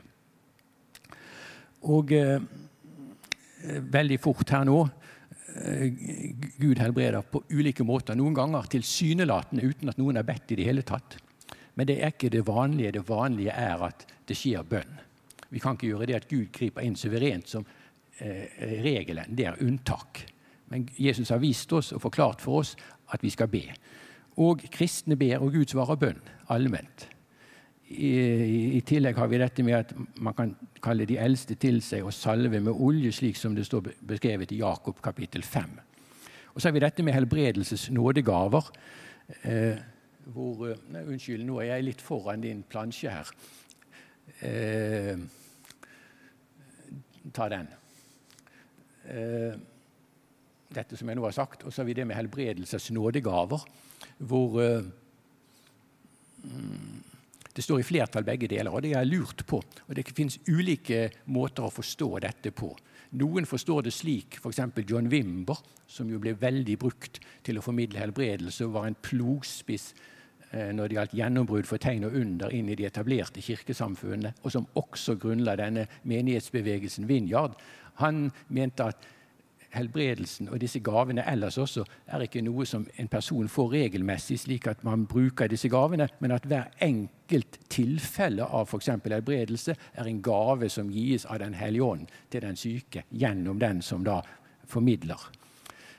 Og eh, veldig fort her nå eh, Gud helbreder på ulike måter. Noen ganger tilsynelatende uten at noen har bedt i det hele tatt. Men det er ikke det vanlige. Det vanlige er at det skjer bønn. Vi kan ikke gjøre det at Gud griper inn suverent som eh, regelen. Det er unntak. Men Jesus har vist oss og forklart for oss at vi skal be. Og kristne ber, og Gud svarer bønn allment. I, I, tillegg har vi dette med at man kan kalle de eldste til seg og salve med olje, slik som det står beskrevet i Jakob kapittel 5. Og så har vi dette med helbredelses nådegaver. Eh, hvor, eh, nei, unnskyld, nå er jeg litt foran din plansje her. Eh, ta den. Eh, dette som jeg nå har sagt. Og så har vi det med helbredelses nådegaver, hvor uh, det står i flertall begge deler, og det jeg lurt på. Og Det finnes ulike måter å forstå dette på. Noen forstår det slik, f.eks. John Wimber, som jo ble veldig brukt til å formidle helbredelse, og var en plogspiss eh, når det gjaldt gjennombrudd for tegn og under inn i de etablerte kirkesamfunnene, og som også grunnla denne menighetsbevegelsen Vinjard. Han mente at helbredelsen og disse gavene ellers også er ikke noe som en person får regelmessig, slik at man bruker disse gavene, men at hver enkelt tilfelle av f.eks. helbredelse er en gave som gis av Den hellige ånd til den syke gjennom den som da formidler.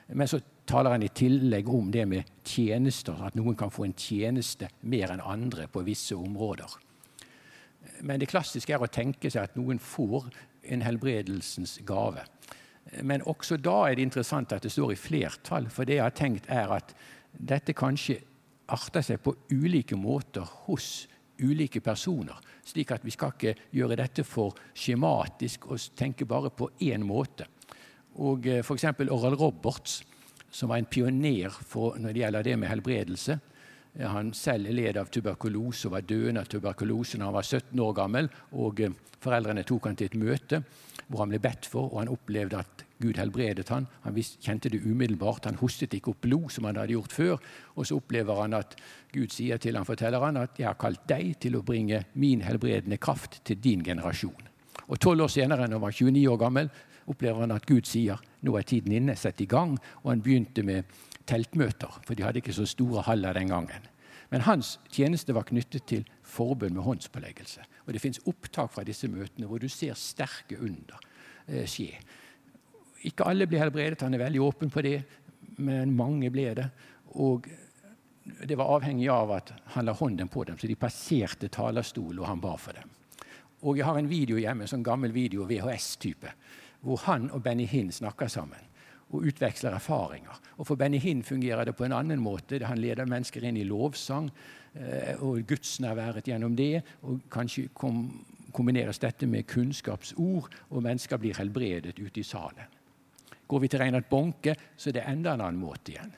Men så taler han i tillegg om det med tjenester, at noen kan få en tjeneste mer enn andre på visse områder. Men det klassiske er å tenke seg at noen får en helbredelsens gave. Men også da er det interessant at det står i flertall, for det jeg har tenkt er at dette kanskje arter seg på ulike måter hos ulike personer. Slik at vi skal ikke gjøre dette for skjematisk og tenke bare på én måte. Og eh, F.eks. Oral Roberts, som var en pioner når det gjelder det med helbredelse. Han selv led av tuberkulose og var døende av tuberkulose da han var 17 år gammel. og eh, Foreldrene tok han til et møte hvor han ble bedt for, og han opplevde at Gud helbredet han. Han kjente det umiddelbart. Han hostet ikke opp blod som han hadde gjort før. Og så opplever han at Gud sier til han, forteller han at 'jeg har kalt deg til å bringe min helbredende kraft til din generasjon'. Og Tolv år senere, når han var 29 år gammel, opplever han at Gud sier 'nå er tiden inne, sett i gang'. Og han begynte med teltmøter, for de hadde ikke så store haller den gangen. Men hans tjeneste var knyttet til forbund med håndspåleggelse. Og Det fins opptak fra disse møtene hvor du ser sterke under eh, skje. Ikke alle ble helbredet, han er veldig åpen på det, men mange ble det. Og det var avhengig av at han la hånden på dem, så de passerte talerstol, og han ba for dem. Og jeg har en video hjemme, en sånn gammel video, VHS-type, hvor han og Benny Hinn snakker sammen og utveksler erfaringer. Og For Benny Hinn fungerer det på en annen måte. Han leder mennesker inn i lovsang eh, og gudsnærværet gjennom det. og Kanskje kom, kombineres dette med kunnskapsord, og mennesker blir helbredet ute i salen. Går vi til Reinhard Bonke, så er det enda en annen måte igjen.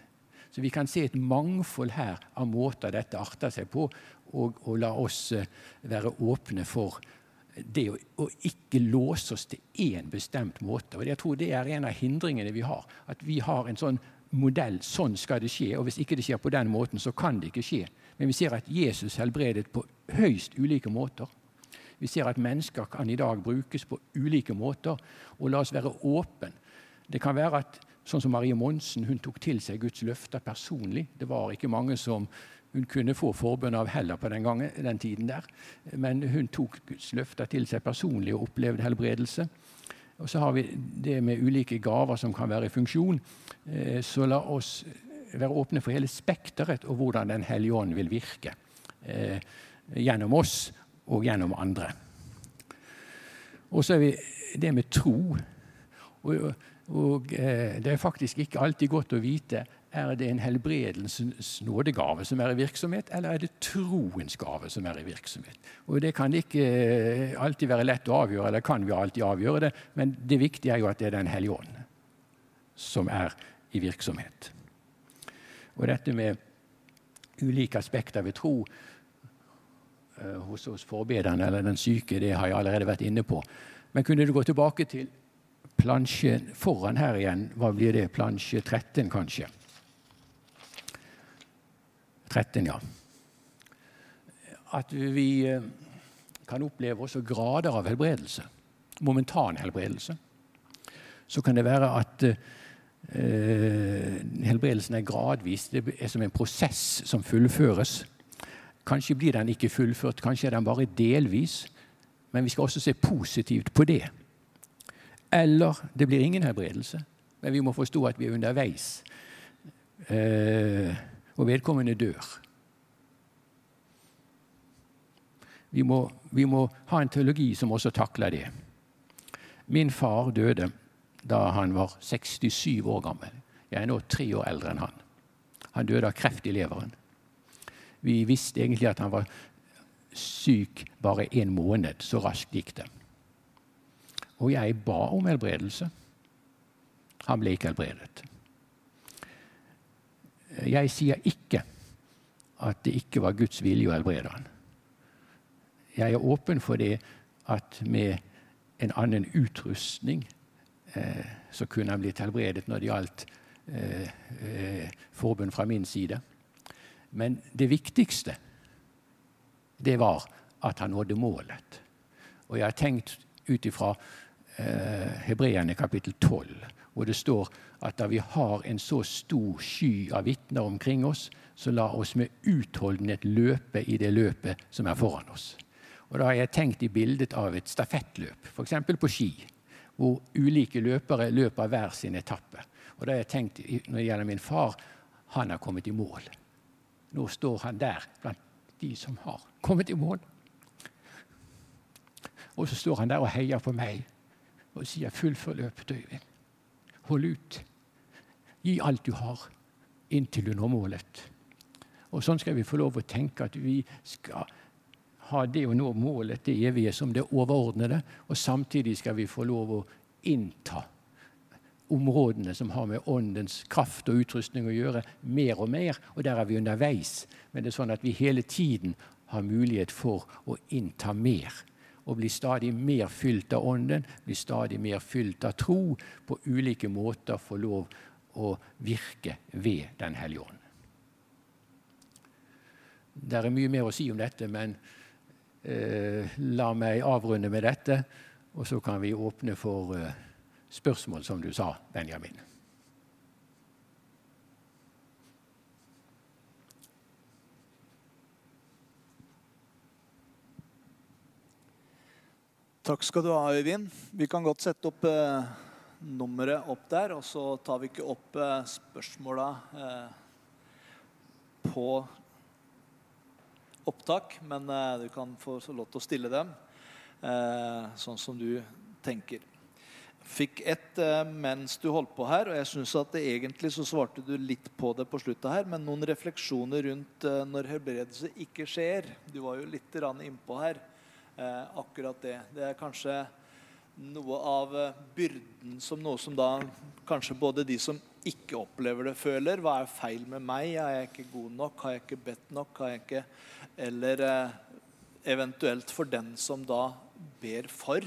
Så vi kan se et mangfold her av måter dette arter seg på, og, og la oss eh, være åpne for det å, å, ikke låse oss til én bestemt måte. Og Jeg tror det er en av hindringene vi har. At vi har en sånn modell. Sånn skal det skje. Og hvis ikke det skjer på den måten, så kan det ikke skje. Men vi ser at Jesus helbredet på høyst ulike måter. Vi ser at mennesker kan i dag brukes på ulike måter. Og la oss være åpen. Det kan være at sånn som Marie Monsen hun tok til seg Guds løfter personlig. Det var ikke mange som hun kunne få forbønn av heller på den, gangen, den tiden der. Men hun tok Guds løfter til seg personlig og opplevde helbredelse. Og så har vi det med ulike gaver som kan være i funksjon. Eh, så la oss være åpne for hele spekteret og hvordan Den hellige ånd vil virke. Eh, gjennom oss og gjennom andre. Og så er vi det med tro. Og, og eh, det er faktisk ikke alltid godt å vite er det en helbredelsens nådegave som er i virksomhet, eller er det troens gave som er i virksomhet? Og Det kan ikke eh, alltid være lett å avgjøre, eller kan vi alltid avgjøre det, men det viktige er jo at det er Den hellige ånd som er i virksomhet. Og dette med ulike aspekter ved tro uh, hos oss forbederne eller den syke, det har jeg allerede vært inne på. Men kunne du gå tilbake til plansje foran her igjen? Hva blir det? Plansje 13, kanskje? 13, ja. At vi eh, kan oppleve også grader av helbredelse. Momentan helbredelse. Så kan det være at eh, helbredelsen er gradvis. Det er som en prosess som fullføres. Kanskje blir den ikke fullført, kanskje er den bare delvis. Men vi skal også se positivt på det. Eller det blir ingen helbredelse, men vi må forstå at vi er underveis. Eh, og vedkommende dør. Vi må, vi må, ha en teologi som også takler det. Min far døde da han var 67 år gammel. Jeg er nå tre år eldre enn han. Han døde av kreft i leveren. Vi visste egentlig at han var syk bare en måned. Så raskt gikk det. Og jeg ba om helbredelse. Han ble ikke helbredet. Jeg sier ikke at det ikke var Guds vilje å helbrede han. Jeg er åpen for det at med en annen utrustning eh, så kunne han blitt helbredet når det gjaldt eh, eh, forbund fra min side. Men det viktigste, det var at han nådde målet. Og jeg har tenkt ut ifra eh, Hebreerne kapittel 12, hvor det står at da vi har en så stor sky av vitner omkring oss, så la oss med utholdenhet løpe i det løpet som er foran oss. Og Da har jeg tenkt i bildet av et stafettløp, f.eks. på ski, hvor ulike løpere løper hver sin etappe. Og da har jeg tenkt, Når det gjelder min far, han har kommet i mål. Nå står han der blant de som har kommet i mål. Og så står han der og heier på meg og sier 'fullfør løpet, Øyvind'. Hold ut. Gi alt du har, inntil du når målet. Og Sånn skal vi få lov å tenke at vi skal ha det å nå målet, det evige, som det overordnede. Og samtidig skal vi få lov å innta områdene som har med åndens kraft og utrustning å gjøre, mer og mer. Og der er vi underveis. Men det er sånn at vi hele tiden har mulighet for å innta mer og blir stadig mer fylt av Ånden, blir stadig mer fylt av tro, på ulike måter får lov å virke ved Den hellige ånd. Det er mye mer å si om dette, men eh, la meg avrunde med dette, og så kan vi åpne for eh, spørsmål, som du sa, Benjamin. Takk skal du ha, Øyvind. Vi kan godt sette opp eh, nummeret opp der, og så tar vi ikke opp eh, spørsmåla eh, på opptak, men eh, du kan få lov til å stille dem eh, sånn som du tenker. Fikk ett eh, mens du holdt på her, og jeg synes at det egentlig så svarte du litt på det på sluttet her, men noen refleksjoner rundt eh, når helbredelse ikke skjer. Du var jo litt innpå her. Eh, akkurat det. Det er kanskje noe av eh, byrden som noe som da kanskje både de som ikke opplever det, føler. Hva er feil med meg? Er jeg ikke god nok? Har jeg ikke bedt nok? Har jeg ikke Eller eh, eventuelt for den som da ber for.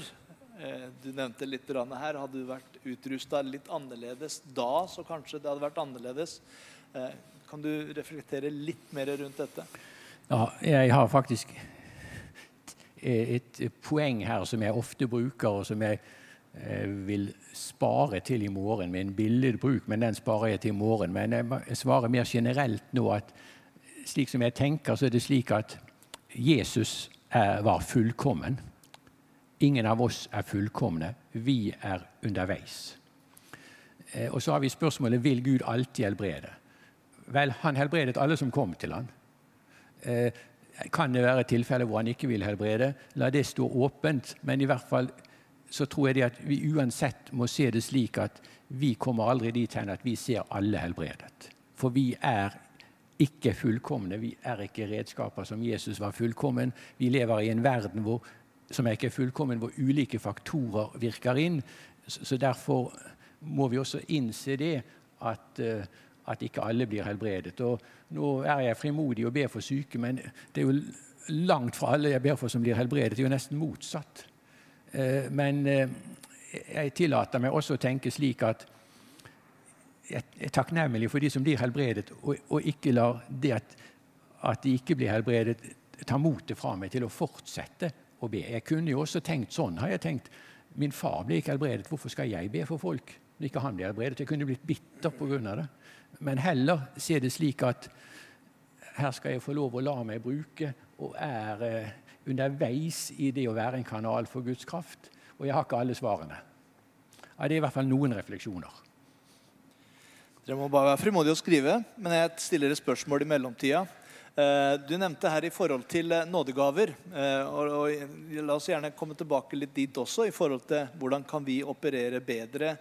Du nevnte litt her. Hadde du vært utrusta litt annerledes da, så kanskje det hadde vært annerledes. Kan du reflektere litt mer rundt dette? Ja, jeg har faktisk et poeng her som jeg ofte bruker, og som jeg Eh, vil spare til i morgen med en billedbruk, men den sparer jeg til i morgen. Men jeg svarer mer generelt nå at slik som jeg tenker, så er det slik at Jesus var fullkommen. Ingen av oss er fullkomne. Vi er underveis. Eh, og så har vi spørsmålet vil Gud alltid helbrede. Vel, han helbredet alle som kom til han. Kan det være tilfeller hvor han ikke vil helbrede? La det stå åpent, men i hvert fall så tror jeg at vi uansett må se det slik at vi kommer aldri dit hen at vi ser alle helbredet. For vi er ikke fullkomne. Vi er ikke redskaper som Jesus var fullkommen. Vi lever i en verden hvor, som er ikke er fullkommen, hvor ulike faktorer virker inn. Så Derfor må vi også innse det at, eh, at ikke alle blir helbredet. Og nå er jeg frimodig og ber for syke, men det er jo langt fra alle jeg ber for som blir helbredet. Det er jo nesten motsatt. Eh, men eh, jeg tillater meg også å tenke slik at jeg er takknemlig for de som blir helbredet, og, ikke lar det at, at, de ikke blir helbredet, ta motet fra meg til å fortsette å be. Jeg kunne jo også tenkt sånn. har jeg tenkt, Min far ble ikke helbredet, hvorfor skal jeg be for folk når ikke han blir helbredet? Jeg kunne blitt bitter pga. det. Men heller se det slik at her skal jeg få lov å la meg bruke, og er underveis i det å være en kanal for Guds kraft. Og jeg har ikke alle svarene. Ja, det er i hvert fall noen refleksjoner. Dere må bare være frimodige å skrive, men jeg stiller et spørsmål i mellomtida. Eh, du nevnte her i forhold til eh, nådegaver. Eh, og La oss gjerne komme tilbake litt dit også, i forhold til hvordan kan vi operere bedre,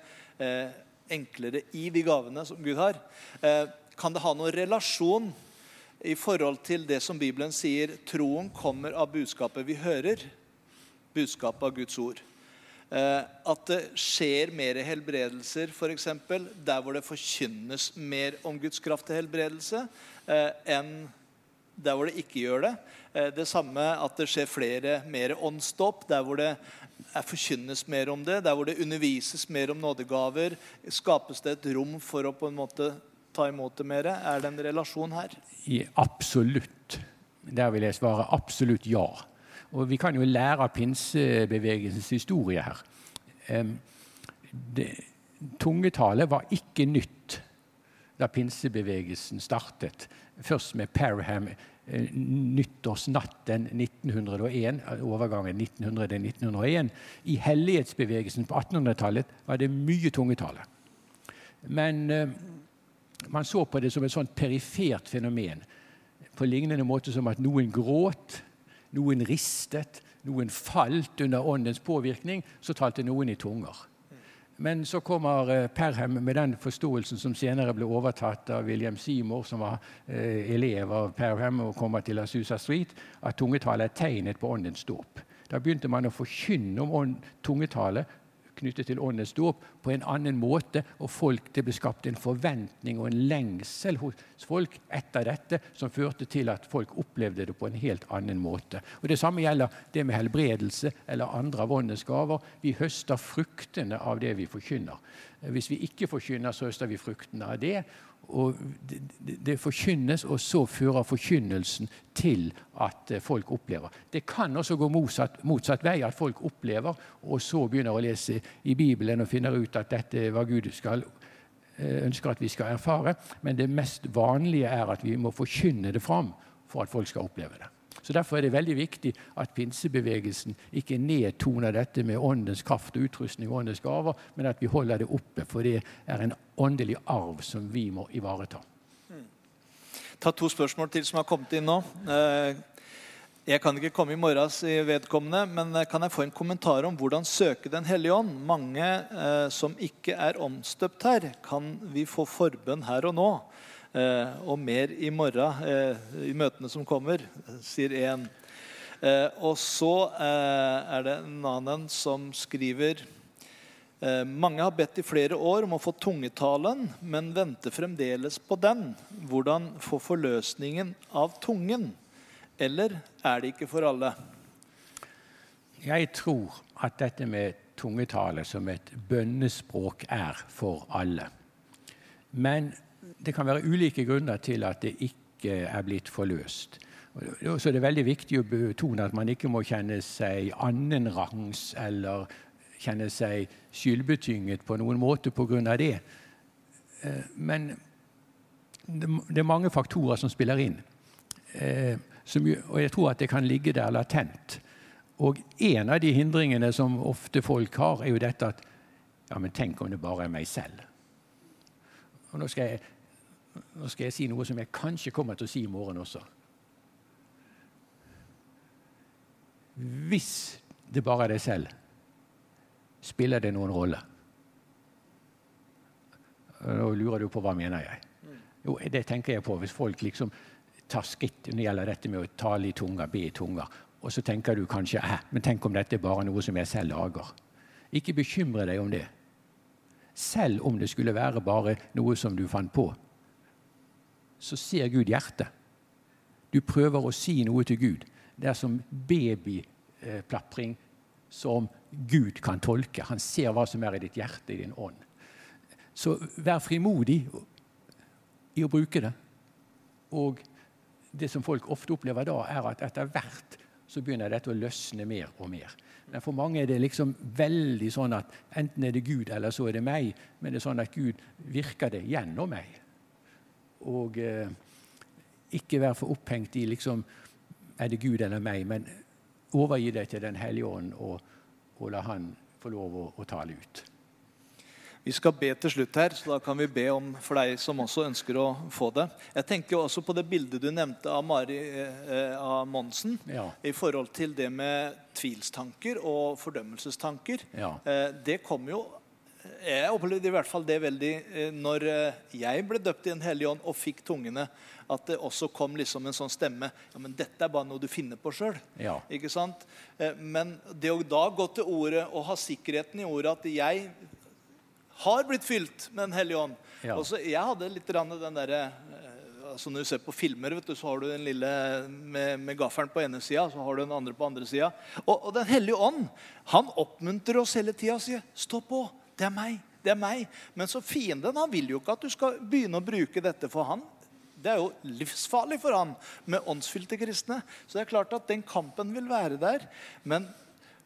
enklere i de gavene som Gud har. Kan det ha noen relasjon i forhold til det som Bibelen sier troen kommer av budskapet vi hører. Budskapet av Guds ord. Eh, at det skjer mer helbredelser, f.eks. der hvor det forkynnes mer om Guds kraft til helbredelse, eh, enn der hvor det ikke gjør det. Eh, det samme at det skjer flere mer åndsdåp, der hvor det er forkynnes mer om det, der hvor det undervises mer om nådegaver. Skapes det et rom for å på en måte ta imot det mer? Er det en relasjon her? I, absolutt. Der vil jeg svare absolutt ja. Og vi kan jo lære av pinsebevegelsens historie her. Det, tungetale var ikke nytt da pinsebevegelsen startet. Først med Parham nyttårsnatten 1901, overgangen 1900-1901. I hellighetsbevegelsen på 1800-tallet var det mye tungetale. Men man så på det som et sånt perifert fenomen. På lignende måte som at noen gråt, noen ristet, noen falt under åndens påvirkning. Så talte noen i tunger. Men så kommer Perham Perhem med den forståelsen som senere ble overtatt av William Seymour, som var eh, elev av Perhem og kommer til Asusa Street, at tungetale er tegnet på åndens dåp. Da begynte man å forkynne om tungetale knyttet til åndens dåp på en annen måte. Og folk, det ble skapt en forventning og en lengsel hos folk etter dette som førte til at folk opplevde det på en helt annen måte. Og Det samme gjelder det med helbredelse eller andre av åndens gaver. Vi høster fruktene av det vi forkynner. Hvis vi ikke forkynner, så høster vi fruktene av det og det, forkynnes, og så fører forkynnelsen til at eh, folk opplever. Det kan også gå motsatt, motsatt, vei, at folk opplever, og så begynner å lese i Bibelen og finner ut at dette er hva Gud skal, eh, ønsker at vi skal erfare. Men det mest vanlige er at vi må forkynne det fram for at folk skal oppleve det. Så Derfor er det veldig viktig at pinsebevegelsen ikke nedtoner dette med åndens kraft og utrustning og åndens gaver, men at vi holder det oppe, for det er en åndelig arv som vi må ivareta. ta to spørsmål til som har kommet inn nå. Eh, jeg kan ikke komme i morgen, sier vedkommende, men eh, kan jeg få en kommentar om hvordan søke Den hellige ånd? Mange eh, som ikke er omstøpt her, kan vi få forbønn her og nå? Eh, og mer i morgen, eh, i møtene som kommer, sier én. Eh, og så er det en annen som skriver mange har bedt i flere år om å få tungetalen, men venter fremdeles på den. Hvordan få forløsningen av tungen? Eller er det ikke for alle? Jeg tror at dette med tungetale som et bønnespråk er for alle. Men det kan være ulike grunner til at det ikke er blitt forløst. Så det er veldig viktig å betone at man ikke må kjenne seg annenrangs eller kjenne seg skyldbetynget på noen måte pga. det. Eh, men det er mange faktorer som spiller inn. Eh, og jeg tror at det kan ligge der latent. Og en av de hindringene som ofte folk har, er jo dette at Ja, men tenk om det bare er meg selv. Og nå skal jeg, nå skal jeg si noe som jeg kanskje kommer til å si i morgen også. Hvis det bare er deg selv, Spiller det noen rolle? Nå lurer du på hva mener jeg. Jo, det tenker jeg på hvis folk liksom tar skritt når det gjelder dette med å tale i tunga, be i tunga. Og så tenker du kanskje eh, men tenk om dette er bare noe som jeg selv lager. Ikke bekymre deg om det. Selv om det skulle være bare noe som du fant på, så ser Gud hjertet. Du prøver å si noe til Gud. Det er som babyplapring som Gud kan tolke. Han ser hva som er i ditt hjerte, i din ånd. Så vær frimodig i å bruke det. Og det som folk ofte opplever da, er at etter hvert så begynner dette å løsne mer og mer. Men for mange er det liksom veldig sånn at enten er det Gud, eller så er det meg. Men det er sånn at Gud virker det gjennom meg. Og eh, ikke være for opphengt i liksom Er det Gud eller meg? Men overgi deg til Den hellige ånd og, og la Han få lov å, å tale ut. Vi skal be til slutt her, så da kan vi be om for deg som også ønsker å få det. Jeg tenker også på det bildet du nevnte av Mari eh, av Monsen ja. i forhold til det med tvilstanker og fordømmelsestanker. Ja. Eh, det kommer jo Jeg opplevde i hvert fall det veldig eh, når eh, jeg ble døpt i Den hellige ånd og fikk tungene at det også kom liksom en sånn stemme ja, men dette er bare noe du finner på sjøl. Ja. Eh, men det å da gå til ordet og ha sikkerheten i ordet at jeg har blitt fylt med Den hellige ånd ja. Også, Jeg hadde litt den derre altså Når du ser på filmer, du, så har du den lille med, med gaffelen på ene sida, så har du den andre på andre sida. Og, og, Den hellige ånd han oppmuntrer oss hele tida og sier 'Stå på. Det er meg. Det er meg.' Men så fienden han vil jo ikke at du skal begynne å bruke dette for han. Det er jo livsfarlig for han med åndsfylte kristne. Så det er klart at den kampen vil være der. Men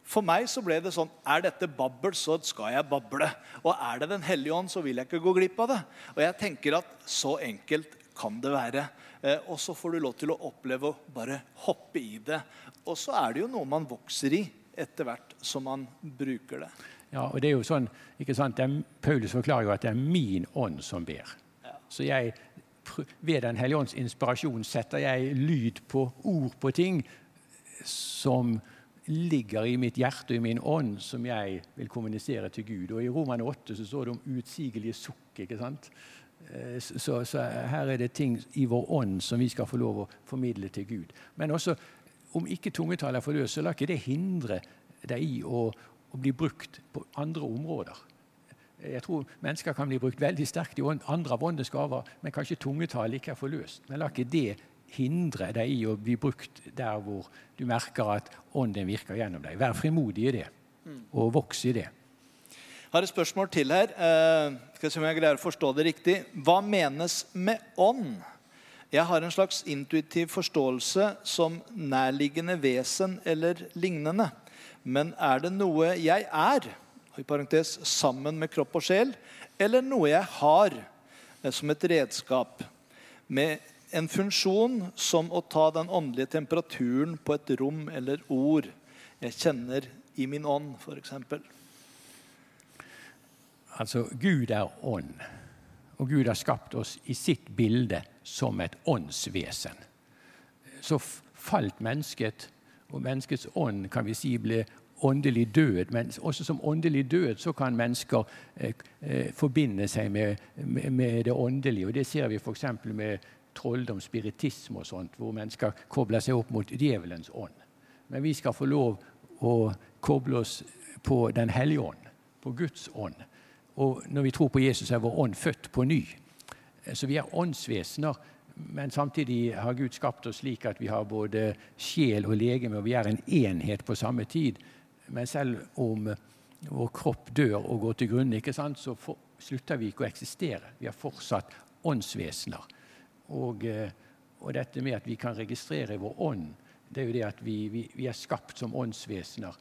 for meg så ble det sånn Er dette babbel, så skal jeg bable. Og er det Den hellige ånd, så vil jeg ikke gå glipp av det. Og jeg tenker at så enkelt kan det være. Eh, og så får du lov til å oppleve å bare hoppe i det. Og så er det jo noe man vokser i etter hvert som man bruker det. Ja, og det er jo sånn, ikke sant, er, Paulus forklarer jo at det er min ånd som ber. Så jeg ved Den hellige ånds inspirasjon setter jeg lyd på ord på ting som ligger i mitt hjerte og i min ånd, som jeg vil kommunisere til Gud. Og I Roman 8 så står det om utsigelige sukk. ikke sant? Eh, så, så, her er det ting i vår ånd som vi skal få lov å formidle til Gud. Men også, om ikke tungetallet er forløst, så la ikke det hindre deg i å, å bli brukt på andre områder. Jeg tror mennesker kan bli brukt veldig sterkt i andre av åndens gaver, men kanskje tungetall ikke er forløst. Men la ikke det hindre deg i å bli brukt der hvor du merker at ånden virker gjennom deg. Vær frimodig i det, og voks i det. Jeg har et spørsmål til her. Eh, skal se om jeg greier å forstå det riktig. Hva menes med ånd? Jeg har en slags intuitiv forståelse som nærliggende vesen eller lignende. Men er det noe jeg er? i parentes, sammen med kropp og sjel, eller noe jeg har eh, som et redskap med en funksjon som å ta den åndelige temperaturen på et rom eller ord jeg kjenner i min ånd, f.eks. Altså, Gud er ånd. Og Gud har skapt oss i sitt bilde som et åndsvesen. Så falt mennesket, og menneskets ånd kan vi si ble åndelig død. Men også som åndelig død så kan mennesker eh, eh, forbinde seg med, med, med, det åndelige. og Det ser vi f.eks. med trolldom, spiritisme og sånt, hvor mennesker kobler seg opp mot djevelens ånd. Men vi skal få lov å koble oss på Den hellige ånd, på Guds ånd. Og når vi tror på Jesus, er vår ånd født på ny. Så vi er åndsvesener. Men samtidig har Gud skapt oss slik at vi har både sjel og legeme, og vi er en enhet på samme tid. Men selv om vår kropp dør og går til grunne, så for, slutter vi ikke å eksistere. Vi er fortsatt åndsvesener. Og, eh, og, dette med at vi kan registrere vår ånd, det er jo det at vi, vi, vi er skapt som åndsvesener.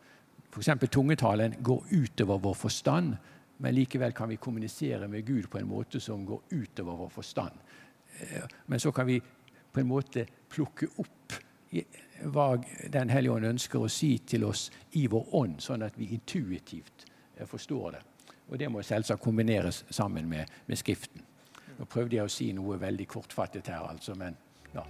F.eks. tungetalen går utover vår forstand, men likevel kan vi kommunisere med Gud på en måte som går utover vår forstand. Eh, men så kan vi på en måte plukke opp hva Den hellige ånd ønsker å si til oss i vår ånd, sånn at vi intuitivt eh, forstår det. Og det må selvsagt kombineres sammen med, med Skriften. Nå prøvde jeg å si noe veldig kortfattet her, altså, men ja.